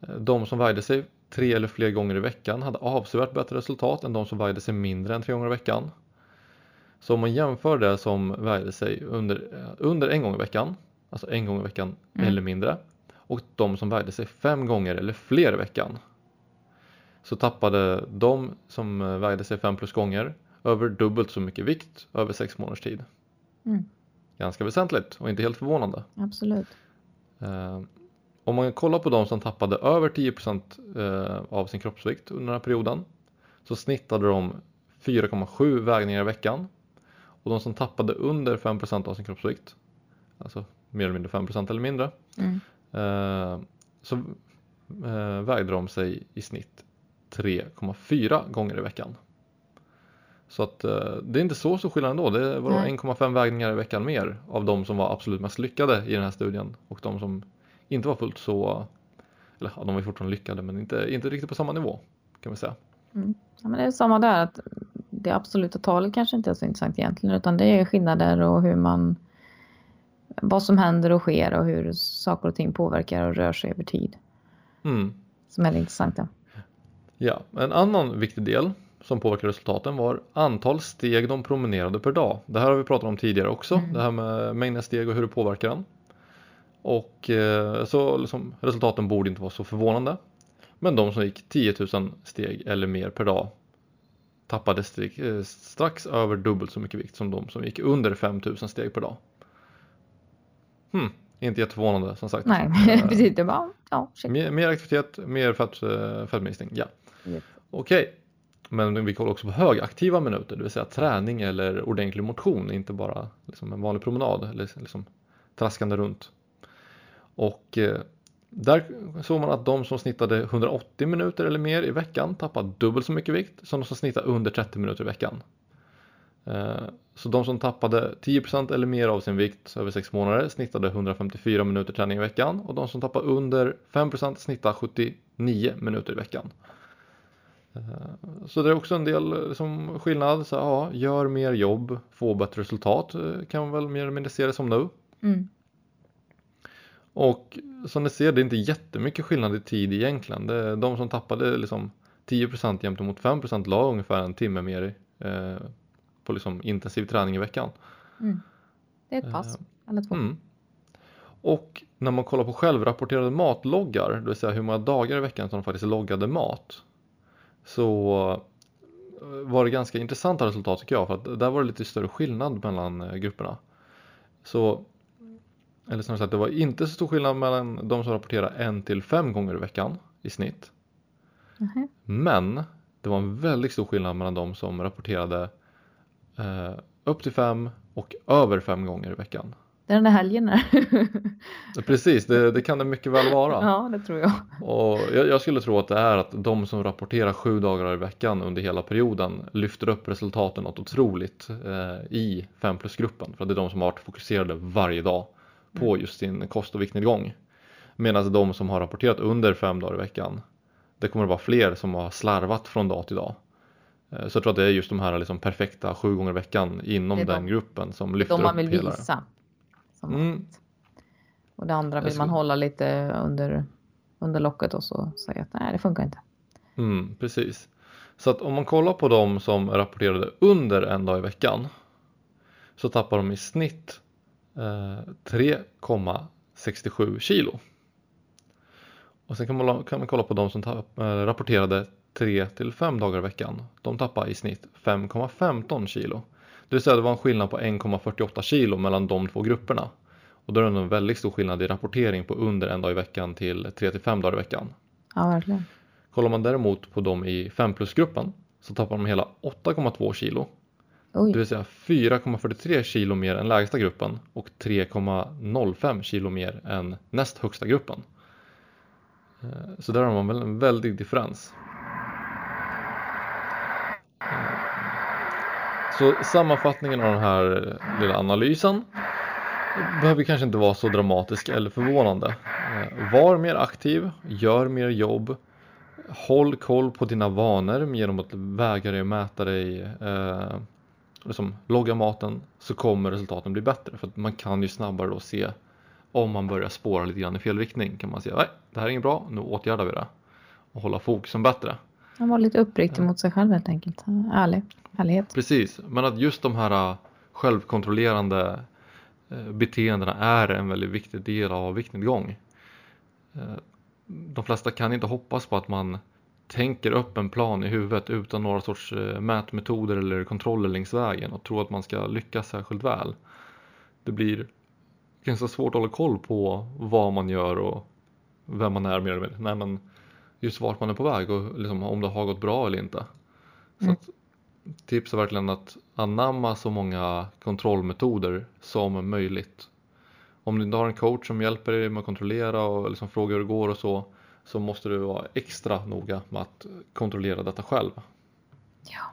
Eh, de som vägde sig tre eller fler gånger i veckan hade avsevärt bättre resultat än de som vägde sig mindre än tre gånger i veckan. Så om man jämför det som vägde sig under, under en gång i veckan, alltså en gång i veckan mm. eller mindre, och de som vägde sig fem gånger eller fler i veckan, så tappade de som vägde sig fem plus gånger över dubbelt så mycket vikt över sex månaders tid. Mm. Ganska väsentligt och inte helt förvånande. Absolut. Eh, om man kollar på de som tappade över 10% eh, av sin kroppsvikt under den här perioden så snittade de 4,7 vägningar i veckan och de som tappade under 5% av sin kroppsvikt, alltså mer eller mindre 5% eller mindre, mm. eh, så eh, vägde de sig i snitt 3,4 gånger i veckan. Så att det är inte så stor skillnad ändå. Det var 1,5 vägningar i veckan mer av de som var absolut mest lyckade i den här studien och de som inte var fullt så, eller ja, de var fortfarande lyckade men inte, inte riktigt på samma nivå kan vi säga. Mm. Ja, men det är samma där, att det absoluta talet kanske inte är så intressant egentligen utan det är skillnader och hur man vad som händer och sker och hur saker och ting påverkar och rör sig över tid. Mm. Som är det intressanta. Ja, en annan viktig del som påverkar resultaten var antal steg de promenerade per dag. Det här har vi pratat om tidigare också, mm. det här med mängden steg och hur det påverkar den. Och eh, så liksom, resultaten borde inte vara så förvånande. Men de som gick 10 000 steg eller mer per dag tappade eh, strax över dubbelt så mycket vikt som de som gick under 5 000 steg per dag. Hmm, inte jätteförvånande som sagt. Nej, precis. Det bara, ja, mer, mer aktivitet, mer fett, eh, fettminskning. Ja. Yep. Okej, okay. men vi kollar också på högaktiva minuter, det vill säga träning eller ordentlig motion, inte bara liksom en vanlig promenad eller liksom traskande runt. Och eh, där såg man att de som snittade 180 minuter eller mer i veckan tappade dubbelt så mycket vikt som de som snittade under 30 minuter i veckan. Eh, så de som tappade 10% eller mer av sin vikt över 6 månader snittade 154 minuter träning i veckan och de som tappade under 5% snittade 79 minuter i veckan. Eh, så det är också en del som skillnad. Så, ja, gör mer jobb, få bättre resultat eh, kan man väl mer eller mindre se det som nu. Mm. Och som ni ser, det är inte jättemycket skillnad i tid egentligen. Det, de som tappade liksom 10% jämte mot 5% la ungefär en timme mer eh, på liksom intensiv träning i veckan. Mm. Det är ett pass, eh, eller två. Mm. Och när man kollar på självrapporterade matloggar, det vill säga hur många dagar i veckan som de faktiskt loggade mat, så eh, var det ganska intressanta resultat tycker jag, för att där var det lite större skillnad mellan eh, grupperna. Så eller snarare sagt, det var inte så stor skillnad mellan de som rapporterade en till fem gånger i veckan i snitt. Mm. Men det var en väldigt stor skillnad mellan de som rapporterade eh, upp till fem och över fem gånger i veckan. Det är den där helgen Precis, det, det, kan det mycket väl vara. Ja, det tror jag. Och jag, jag, skulle tro att det är att de som rapporterar sju dagar i veckan under hela perioden lyfter upp resultaten något otroligt eh, i 5 plus-gruppen. För det är de som har varit fokuserade varje dag på mm. just sin kost och viktnedgång. Medan de som har rapporterat under fem dagar i veckan, det kommer att vara fler som har slarvat från dag till dag. Eh, så jag tror att det är just de här liksom perfekta sju gånger i veckan inom den de, gruppen som lyfter upp De man vill hela. visa. Mm. Och det andra vill man hålla lite under, under locket och så säga att nej det funkar inte. Mm, precis. Så att om man kollar på de som rapporterade under en dag i veckan så tappar de i snitt 3,67 eh, kilo. Och sen kan man, kan man kolla på de som tapp, äh, rapporterade 3 till 5 dagar i veckan. De tappade i snitt 5,15 kilo. Det vill säga det var en skillnad på 1,48 kilo mellan de två grupperna. Och då är det en väldigt stor skillnad i rapportering på under en dag i veckan till 3 till 5 dagar i veckan. Ja, verkligen. Kollar man däremot på de i 5 plus-gruppen så tappar de hela 8,2 kilo Oj. Det vill säga 4,43 kilo mer än lägsta gruppen och 3,05 kilo mer än näst högsta gruppen. Eh, så där har man väl en väldig differens. Eh, så sammanfattningen av den här lilla analysen behöver kanske inte vara så dramatisk eller förvånande. Eh, var mer aktiv, gör mer jobb, håll koll på dina vanor genom att väga dig och mäta dig liksom, logga maten så kommer resultaten bli bättre för att man kan ju snabbare då se om man börjar spåra lite grann i fel riktning kan man säga nej det här är inget bra, nu åtgärdar vi det och hålla fokusen bättre. Man var lite uppriktig mot sig själv helt enkelt, ärlig, ärlighet. Precis, men att just de här äh, självkontrollerande äh, beteendena är en väldigt viktig del av viktnedgång. Äh, de flesta kan inte hoppas på att man tänker upp en plan i huvudet utan några sorts eh, mätmetoder eller kontroller längs vägen och tror att man ska lyckas särskilt väl. Det blir ganska svårt att hålla koll på vad man gör och vem man är mer eller mindre. Nej, men just vart man är på väg och liksom om det har gått bra eller inte. Så mm. att, tips är verkligen att anamma så många kontrollmetoder som möjligt. Om du inte har en coach som hjälper dig med att kontrollera och liksom fråga hur det går och så så måste du vara extra noga med att kontrollera detta själv. Ja.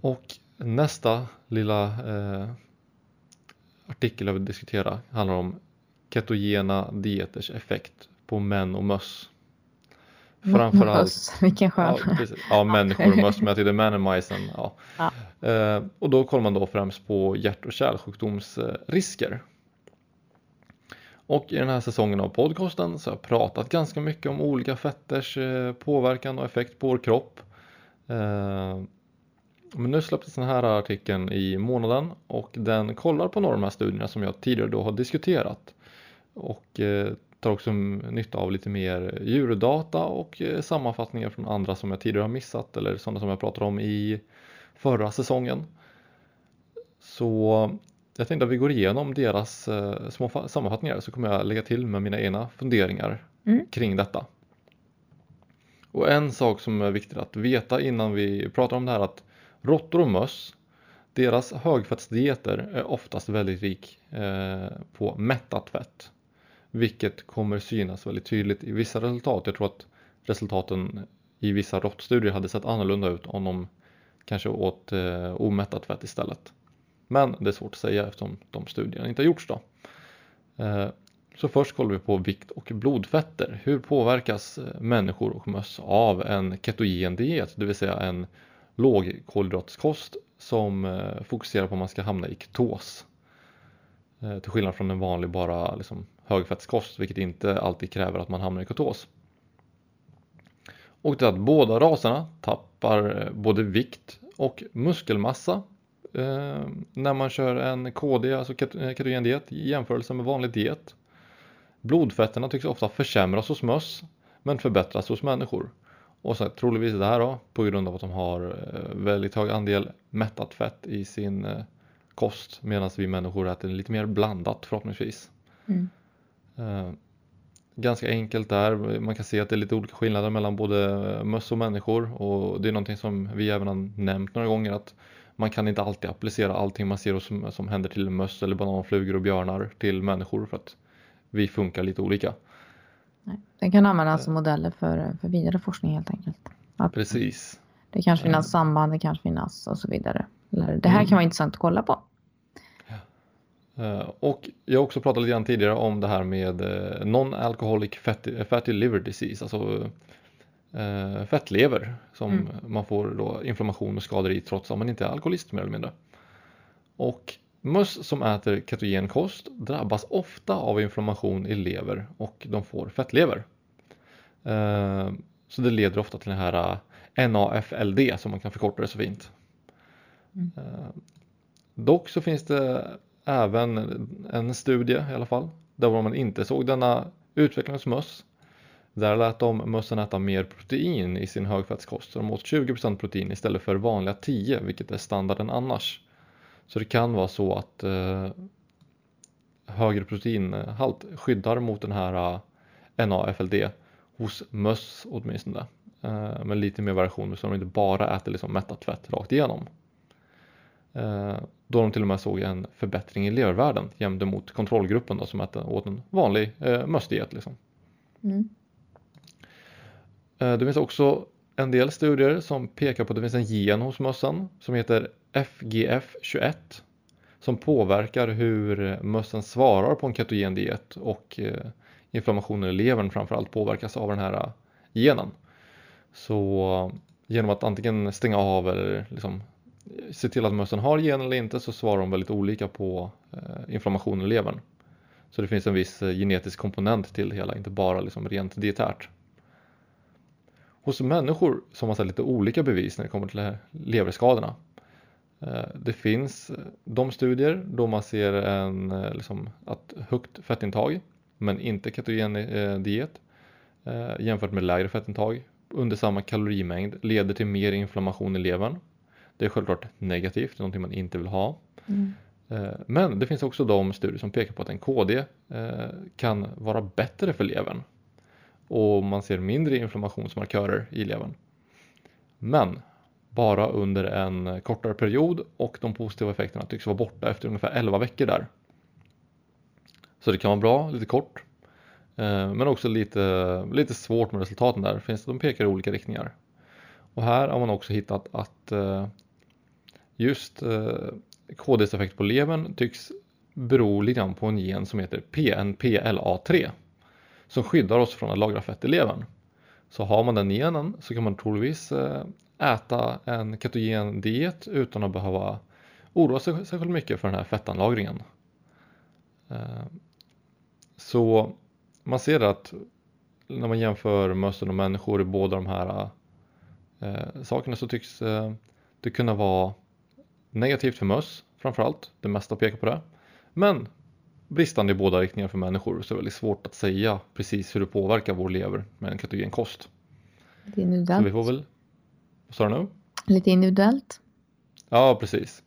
Och nästa lilla eh, artikel jag vill diskutera handlar om ketogena dieters effekt på män och möss. Framförallt, vilken skön. Ja, ja, människor och möss, men jag tyckte män och majsen. Ja. ja. Eh, och då kollar man då främst på hjärt och kärlsjukdomsrisker. Och i den här säsongen av podcasten så har jag pratat ganska mycket om olika fetters eh, påverkan och effekt på vår kropp. Eh, men nu släpptes den här artikeln i månaden och den kollar på några av de här studierna som jag tidigare då har diskuterat. Och eh, tar också nytta av lite mer djurdata och sammanfattningar från andra som jag tidigare har missat eller sådana som jag pratade om i förra säsongen. Så jag tänkte att vi går igenom deras eh, små sammanfattningar så kommer jag lägga till med mina egna funderingar mm. kring detta. Och en sak som är viktigt att veta innan vi pratar om det här att råttor och möss deras högfettsdieter är oftast väldigt rik eh, på mättat fett. Vilket kommer synas väldigt tydligt i vissa resultat. Jag tror att resultaten i vissa råttstudier hade sett annorlunda ut om de kanske åt eh, omättat fett istället. Men det är svårt att säga eftersom de studierna inte har gjorts då. Eh, så först kollar vi på vikt och blodfetter. Hur påverkas eh, människor och möss av en ketogen diet, det vill säga en lågkolhydratskost som eh, fokuserar på att man ska hamna i ketos. Till skillnad från en vanlig bara liksom högfettskost vilket inte alltid kräver att man hamnar i ketos. Och det är att båda raserna tappar både vikt och muskelmassa eh, när man kör en KD, alltså ketogen diet i jämförelse med vanlig diet. Blodfetterna tycks ofta försämras hos möss men förbättras hos människor. Och så troligtvis det här då på grund av att de har eh, väldigt hög andel mättat fett i sin eh, kost medan vi människor äter lite mer blandat förhoppningsvis. Mm. Eh, ganska enkelt där, man kan se att det är lite olika skillnader mellan både möss och människor och det är någonting som vi även har nämnt några gånger att man kan inte alltid applicera allting man ser som, som händer till möss eller bananflugor och björnar till människor för att vi funkar lite olika. Nej, den kan användas som modeller för, för vidare forskning helt enkelt. Att Precis. Det kanske finns samband, det kanske finns och så vidare. Det här mm. kan vara intressant att kolla på. Eh, och jag har också pratat lite grann tidigare om det här med eh, non-alcoholic fatty, fatty liver disease, alltså eh, fettlever som mm. man får då inflammation och skador i trots att man inte är alkoholist mer eller mindre. Och möss som äter ketogen kost drabbas ofta av inflammation i lever och de får fettlever. Eh, så det leder ofta till den här eh, NAFLD som man kan förkorta det så fint. Mm. Eh, dock så finns det även en studie i alla fall där man inte såg denna utveckling hos möss där lät de mössen äta mer protein i sin högfettskost. Så de åt 20% protein istället för vanliga 10 vilket är standarden annars. Så det kan vara så att eh, högre proteinhalt skyddar mot den här eh, NAFLD hos möss åtminstone. Eh, med lite mer variationer så de inte bara äter liksom mättat fett rakt igenom. Eh, då de till och med såg en förbättring i levervärden jämfört mot kontrollgruppen då, som åt en vanlig eh, mössdiet. Liksom. Mm. Eh, det finns också en del studier som pekar på att det finns en gen hos mössan som heter FGF21 som påverkar hur mössen svarar på en ketogen diet och eh, inflammationen i levern framförallt påverkas av den här eh, genen. Så genom att antingen stänga av eller liksom se till att mössen har gen eller inte så svarar de väldigt olika på inflammationen i levern. Så det finns en viss genetisk komponent till det hela, inte bara liksom rent dietärt. Hos människor så har man sett lite olika bevis när det kommer till leverskadorna. Eh, det finns eh, de studier då man ser en, eh, liksom, att högt fettintag men inte ketogen diet jämfört med lägre fettintag under samma kalorimängd leder till mer inflammation i levern. Det är självklart negativt, någonting man inte vill ha. Mm. Men det finns också de studier som pekar på att en KD kan vara bättre för levern och man ser mindre inflammationsmarkörer i levern. Men bara under en kortare period och de positiva effekterna tycks vara borta efter ungefär 11 veckor där. Så det kan vara bra, lite kort, eh, men också lite, lite svårt med resultaten där. Finns, de pekar i olika riktningar. Och här har man också hittat att eh, just eh, KDs effekt på levern tycks bero lite grann på en gen som heter PNPLA3 som skyddar oss från att lagra fett i levern. Så har man den genen så kan man troligtvis eh, äta en ketogen diet utan att behöva oroa sig särskilt mycket för den här fettanlagringen. Eh, så man ser att när man jämför möss och människor i båda de här eh, sakerna så tycks det kunna vara negativt för möss framförallt. Det mesta pekar på det. Men bristande i båda riktningar för människor så är det väldigt svårt att säga precis hur det påverkar vår lever med en ketogen kost. Är individuellt. Så vi får väl... Vad sa du nu? Lite individuellt. Ja, precis.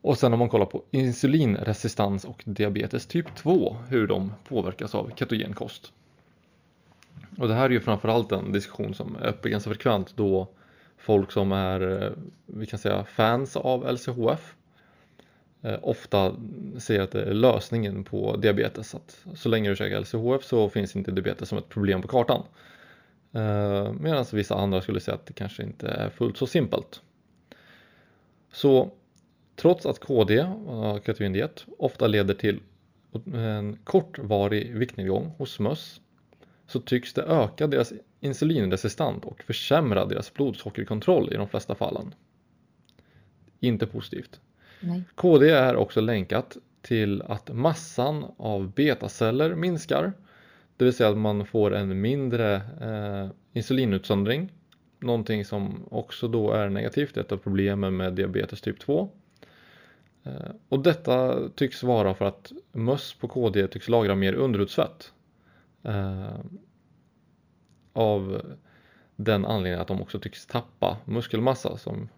Och sen om man kollar på insulinresistans och diabetes typ 2, hur de påverkas av ketogen kost. Och det här är ju framförallt en diskussion som är uppe ganska frekvent då folk som är, eh, vi kan säga fans av LCHF Eh, ofta säger att det är lösningen på diabetes. Att så länge du käkar LCHF så finns inte diabetes som ett problem på kartan. Eh, medan vissa andra skulle säga att det kanske inte är fullt så simpelt. Så trots att KD, eh, ketogendiet, ofta leder till en kortvarig viktnedgång hos möss så tycks det öka deras insulinresistans och försämra deras blodsockerkontroll i de flesta fallen. Inte positivt. Nej. KD är också länkat till att massan av betaceller minskar. Det vill säga att man får en mindre eh, insulinutsöndring. Någonting som också då är negativt, ett av problemen med diabetes typ 2. Eh, och detta tycks vara för att möss på KD tycks lagra mer underhudsfett. Eh, av den anledningen att de också tycks tappa muskelmassa som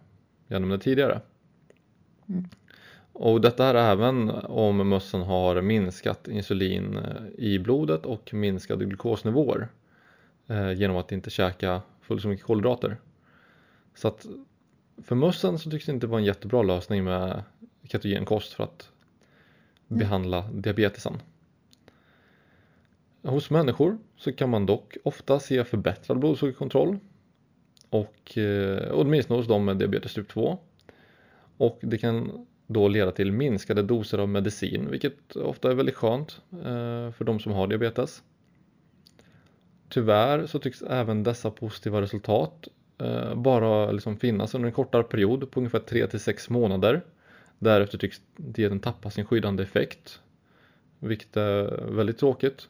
jag nämnde tidigare. Mm. Och detta är även om mössen har minskat insulin eh, i blodet och minskade glukosnivåer eh, genom att inte käka fullt så mycket kolhydrater. Så att för mössen så tycks det inte vara en jättebra lösning med ketogenkost för att mm. behandla diabetesen. Hos människor så kan man dock ofta se förbättrad blodsockerkontroll och eh, åtminstone hos dem med diabetes typ 2. Och det kan då leda till minskade doser av medicin vilket ofta är väldigt skönt eh, för de som har diabetes. Tyvärr så tycks även dessa positiva resultat eh, bara liksom finnas under en kortare period på ungefär 3-6 månader. Därefter tycks dieten tappa sin skyddande effekt vilket är väldigt tråkigt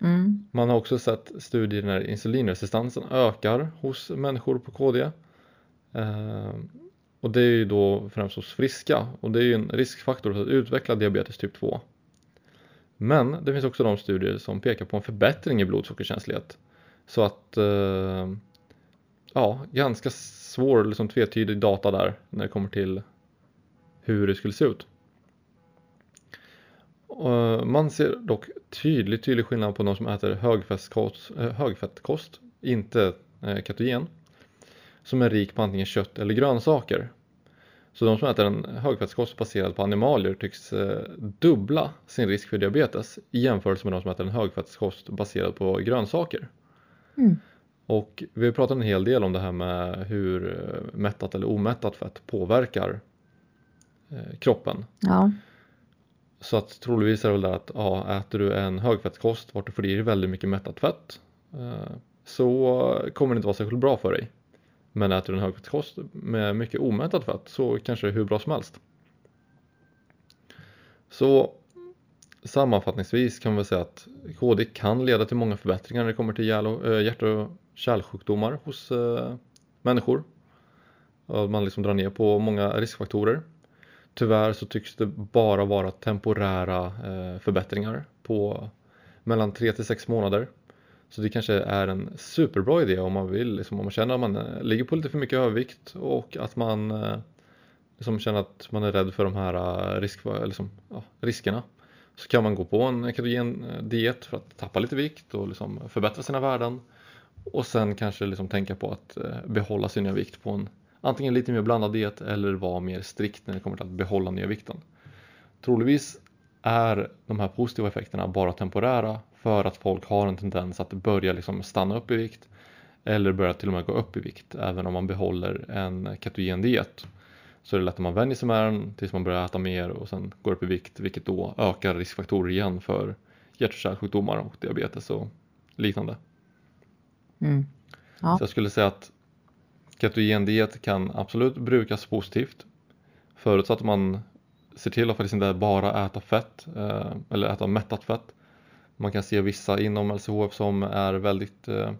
Mm. Man har också sett studier när insulinresistansen ökar hos människor på KD. Och det är ju då främst hos friska och det är ju en riskfaktor för att utveckla diabetes typ 2. Men det finns också de studier som pekar på en förbättring i blodsockerkänslighet. Så att, eh, ja, ganska svår, liksom tvetydig data där när det kommer till hur det skulle se ut. Eh, man ser dock tydlig, tydlig skillnad på de som äter högfettkost, eh, högfettkost inte eh, ketogen, som är rik på antingen kött eller grönsaker. Så de som äter en högfettkost baserad på animalier tycks eh, dubbla sin risk för diabetes i jämförelse med de som äter en högfettkost baserad på grönsaker. Mm. Och vi har pratat en hel del om det här med hur mättat eller omättat fett påverkar kroppen. Ja. Så att troligtvis är det väl där att ja, äter du en högfettkost vart du får i dig väldigt mycket mättat fett eh, så kommer det inte vara särskilt bra för dig. Men äter du en högfettkost med mycket omättat fett så kanske det är hur bra som helst. Så sammanfattningsvis kan vi säga att KD kan leda till många förbättringar när det kommer till eh, hjärt och kärlsjukdomar hos eh, människor. Man liksom drar ner på många riskfaktorer. Tyvärr så tycks det bara vara temporära eh, förbättringar på mellan 3 till 6 månader. Så det kanske är en superbra idé om man vill, liksom, om man känner att man eh, ligger på lite för mycket övervikt och att man eh, liksom känner att man är rädd för de här eh, risk, liksom, ja, riskerna. Så kan man gå på en ketogen diet för att tappa lite vikt och liksom förbättra sina värden. Och sen kanske liksom tänka på att behålla sin nya vikt på en antingen lite mer blandad diet eller vara mer strikt när det kommer till att behålla nya vikten. Troligtvis är de här positiva effekterna bara temporära för att folk har en tendens att börja liksom stanna upp i vikt eller börjar till och med gå upp i vikt även om man behåller en ketogen diet. Så är det lätt att man vänjer sig med den tills man börjar äta mer och sen går upp i vikt vilket då ökar riskfaktorer igen för hjärt och kärlsjukdomar och diabetes och liknande. Mm. Ja. Så jag skulle säga att ketogen diet kan absolut brukas positivt förutsatt att man ser till att faktiskt inte bara äta fett eh, eller äta mättat fett. Man kan se vissa inom LCHF som är väldigt eh,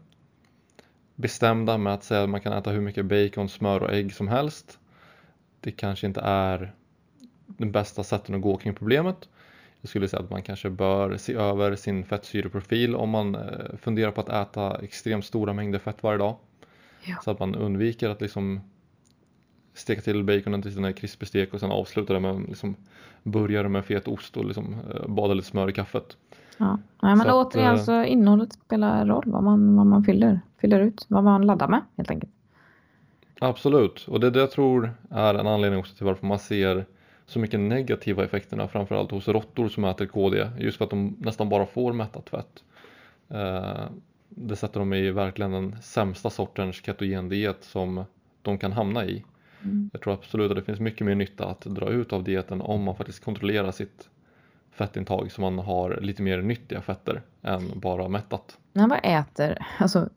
bestämda med att säga att man kan äta hur mycket bacon, smör och ägg som helst. Det kanske inte är den bästa sätten att gå kring problemet. Jag skulle säga att man kanske bör se över sin fettsyreprofil om man eh, funderar på att äta extremt stora mängder fett varje dag. Ja. Så att man undviker att liksom steka till baconen till sina krispig stek och sen avsluta det med liksom burgare med fet ost och liksom eh, bada lite smör i kaffet. Ja, Nej, men så återigen att, så innehållet spelar roll vad man, vad man fyller, fyller ut, vad man laddar med helt enkelt. Absolut, och det det jag tror är en anledning också till varför man ser så mycket negativa effekterna framförallt hos råttor som äter KD just för att de nästan bara får mättat fett. Eh, det sätter dem i verkligen den sämsta sortens ketogendiet som de kan hamna i. Mm. Jag tror absolut att det finns mycket mer nytta att dra ut av dieten om man faktiskt kontrollerar sitt fettintag så man har lite mer nyttiga fetter än bara mättat. Men vad äter, alltså,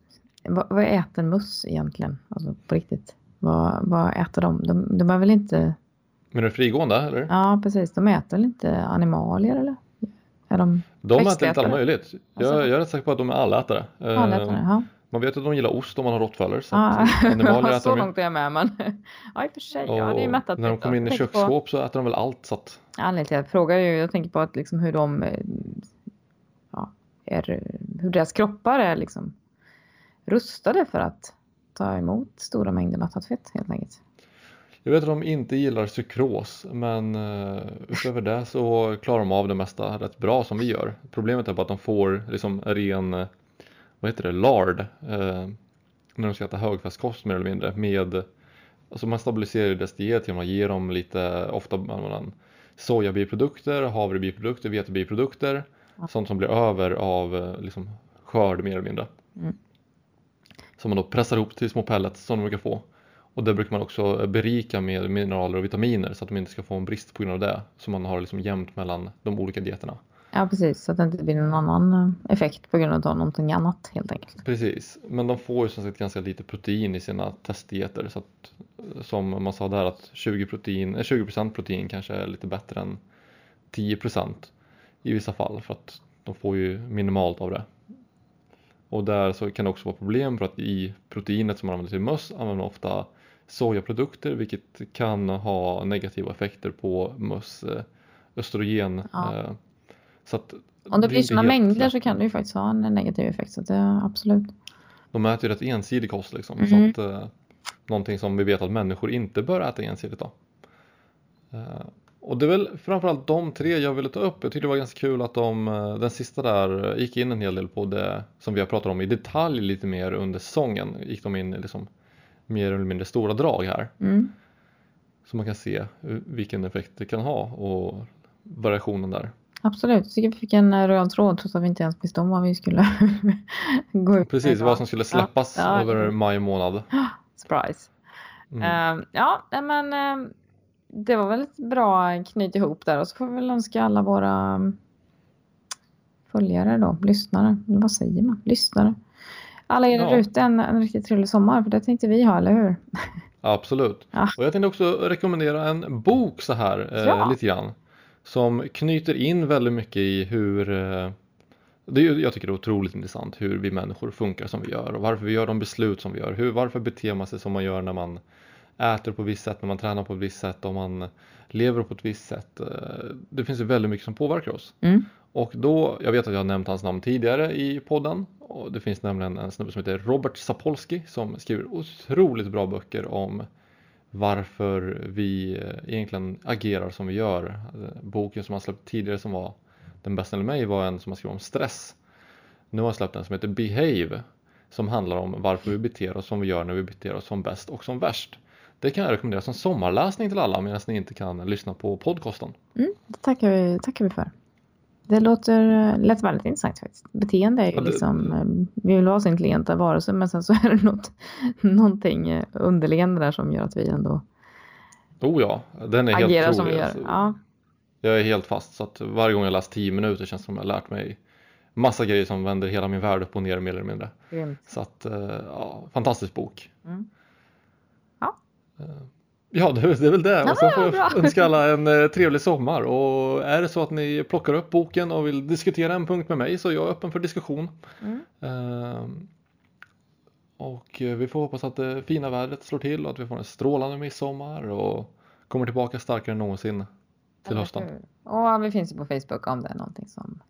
vad, vad äter möss egentligen? Alltså på riktigt. Vad, vad äter de? de? De är väl inte... Men är frigående eller? Ja precis, de äter väl inte animalier eller? Är de de äter inte allt möjligt. Jag, alltså. jag är rätt säker på att de är allätare. allätare ja. Man vet att de gillar ost om man har rottweiler. Så, ah, så, så långt är jag med. Men, ja, i och för sig. Och ja, det är mättat när de kommer in i köksskåp på... så äter de väl allt. Så att... Anledningen till jag frågar ju, jag tänker på att liksom hur de, eh, ja, är, hur deras kroppar är liksom rustade för att ta emot stora mängder mättat fett helt enkelt. Jag vet att de inte gillar sukros men uh, utöver det så klarar de av det mesta rätt bra som vi gör. Problemet är bara att de får liksom ren vad heter det, lard eh, när de ska äta högfestkost mer eller mindre med Alltså man stabiliserar deras diet genom att ge dem lite, ofta sojabiprodukter, havrebiprodukter, vetebiprodukter ja. Sånt som blir över av eh, liksom, skörd mer eller mindre mm. Som man då pressar ihop till små pellets som de brukar få och det brukar man också berika med mineraler och vitaminer så att de inte ska få en brist på grund av det så man har liksom jämnt mellan de olika dieterna Ja, precis. Så att det inte blir någon annan eh, effekt på grund av någonting annat helt enkelt. Precis, men de får ju som sagt ganska lite protein i sina testdieter. Så att, som man sa där att 20%, protein, 20% protein kanske är lite bättre än 10% i vissa fall för att de får ju minimalt av det. Och där så kan det också vara problem för att i proteinet som man använder till möss använder man ofta sojaprodukter vilket kan ha negativa effekter på möss eh, östrogen ja. Eh, så att Om det blir sådana mängder så kan det ju faktiskt ha en negativ effekt. Så det, absolut. De äter ju rätt ensidig kost liksom. Mm. Så att, eh, någonting som vi vet att människor inte bör äta ensidigt då. Eh, och det är väl framförallt de tre jag ville ta upp. Jag tyckte det var ganska kul att de, eh, den sista där gick in en hel del på det som vi har pratat om i detalj lite mer under säsongen. Gick de in i liksom mer eller mindre stora drag här. Mm. Så man kan se vilken effekt det kan ha och variationen där. Absolut, jag tycker vi fick en eh, röd tråd trots att vi inte ens visste om vad vi skulle gå upp Precis, vad som skulle släppas ja, ja. över maj månad. Surprise. Mm. Uh, ja, men uh, det var väl ett bra knyt ihop där och så får vi väl önska alla våra mm, följare då, lyssnare, vad säger man, lyssnare. Alla er ja. ute en, en riktigt trevlig sommar för det tänkte vi ha, eller hur? Absolut. Ja. Och jag tänkte också rekommendera en bok så här eh, ja. lite grann som knyter in väldigt mycket i hur eh, det är, jag tycker det är otroligt intressant hur vi människor funkar som vi gör och varför vi gör de beslut som vi gör. Hur, varför beter man sig som man gör när man äter på ett visst sätt, när man tränar på ett visst sätt, om man lever på ett visst sätt. Eh, det finns ju väldigt mycket som påverkar oss. Mm. Och då, jag vet att jag har nämnt hans namn tidigare i podden. Och det finns nämligen en snubbe som heter Robert Sapolsky som skriver otroligt bra böcker om varför vi eh, egentligen agerar som vi gör. Eh, boken som han släppt tidigare som var den bästa enligt mig var en som han skrev om stress. Nu har han släppt en som heter Behave som handlar om varför vi beter oss som vi gör när vi beter oss som bäst och som värst. Det kan jag rekommendera som sommarläsning till alla medan ni inte kan lyssna på podcasten. Mm, det tackar vi, tackar vi för det låter lät väldigt intressant faktiskt. Beteende är ju ja, det, liksom, eh, vi vill ha så intelligenta varelser men sen så är det något, någonting underliggande där som gör att vi ändå Oh ja, den är helt agerar som vi gör. Alltså. Ja. Jag är helt fast så att varje gång jag läst 10 minuter känns det som jag lärt mig massa grejer som vänder hela min värld upp och ner mer eller mindre. Grymt. Så att, ja, fantastisk bok. Mm. Ja. Ja, det, är väl det. Och så får jag önska alla en eh, trevlig sommar. Och är det så att ni plockar upp boken och vill diskutera en punkt med mig så är jag öppen för diskussion. Mm. Uh, och eh, vi får hoppas att det fina vädret slår till och att vi får en strålande midsommar och kommer tillbaka starkare än någonsin till hösten. Och vi finns ju på Facebook om det är någonting som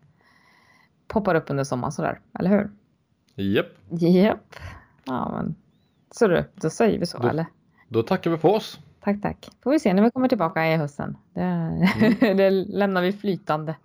poppar upp under sommaren sådär, eller hur? Japp. Japp. Ja, men så du, då säger vi så, då, eller? Då tackar vi för oss. Tack, tack. Får vi se när vi kommer tillbaka i hösten. Det, mm. det lämnar vi flytande.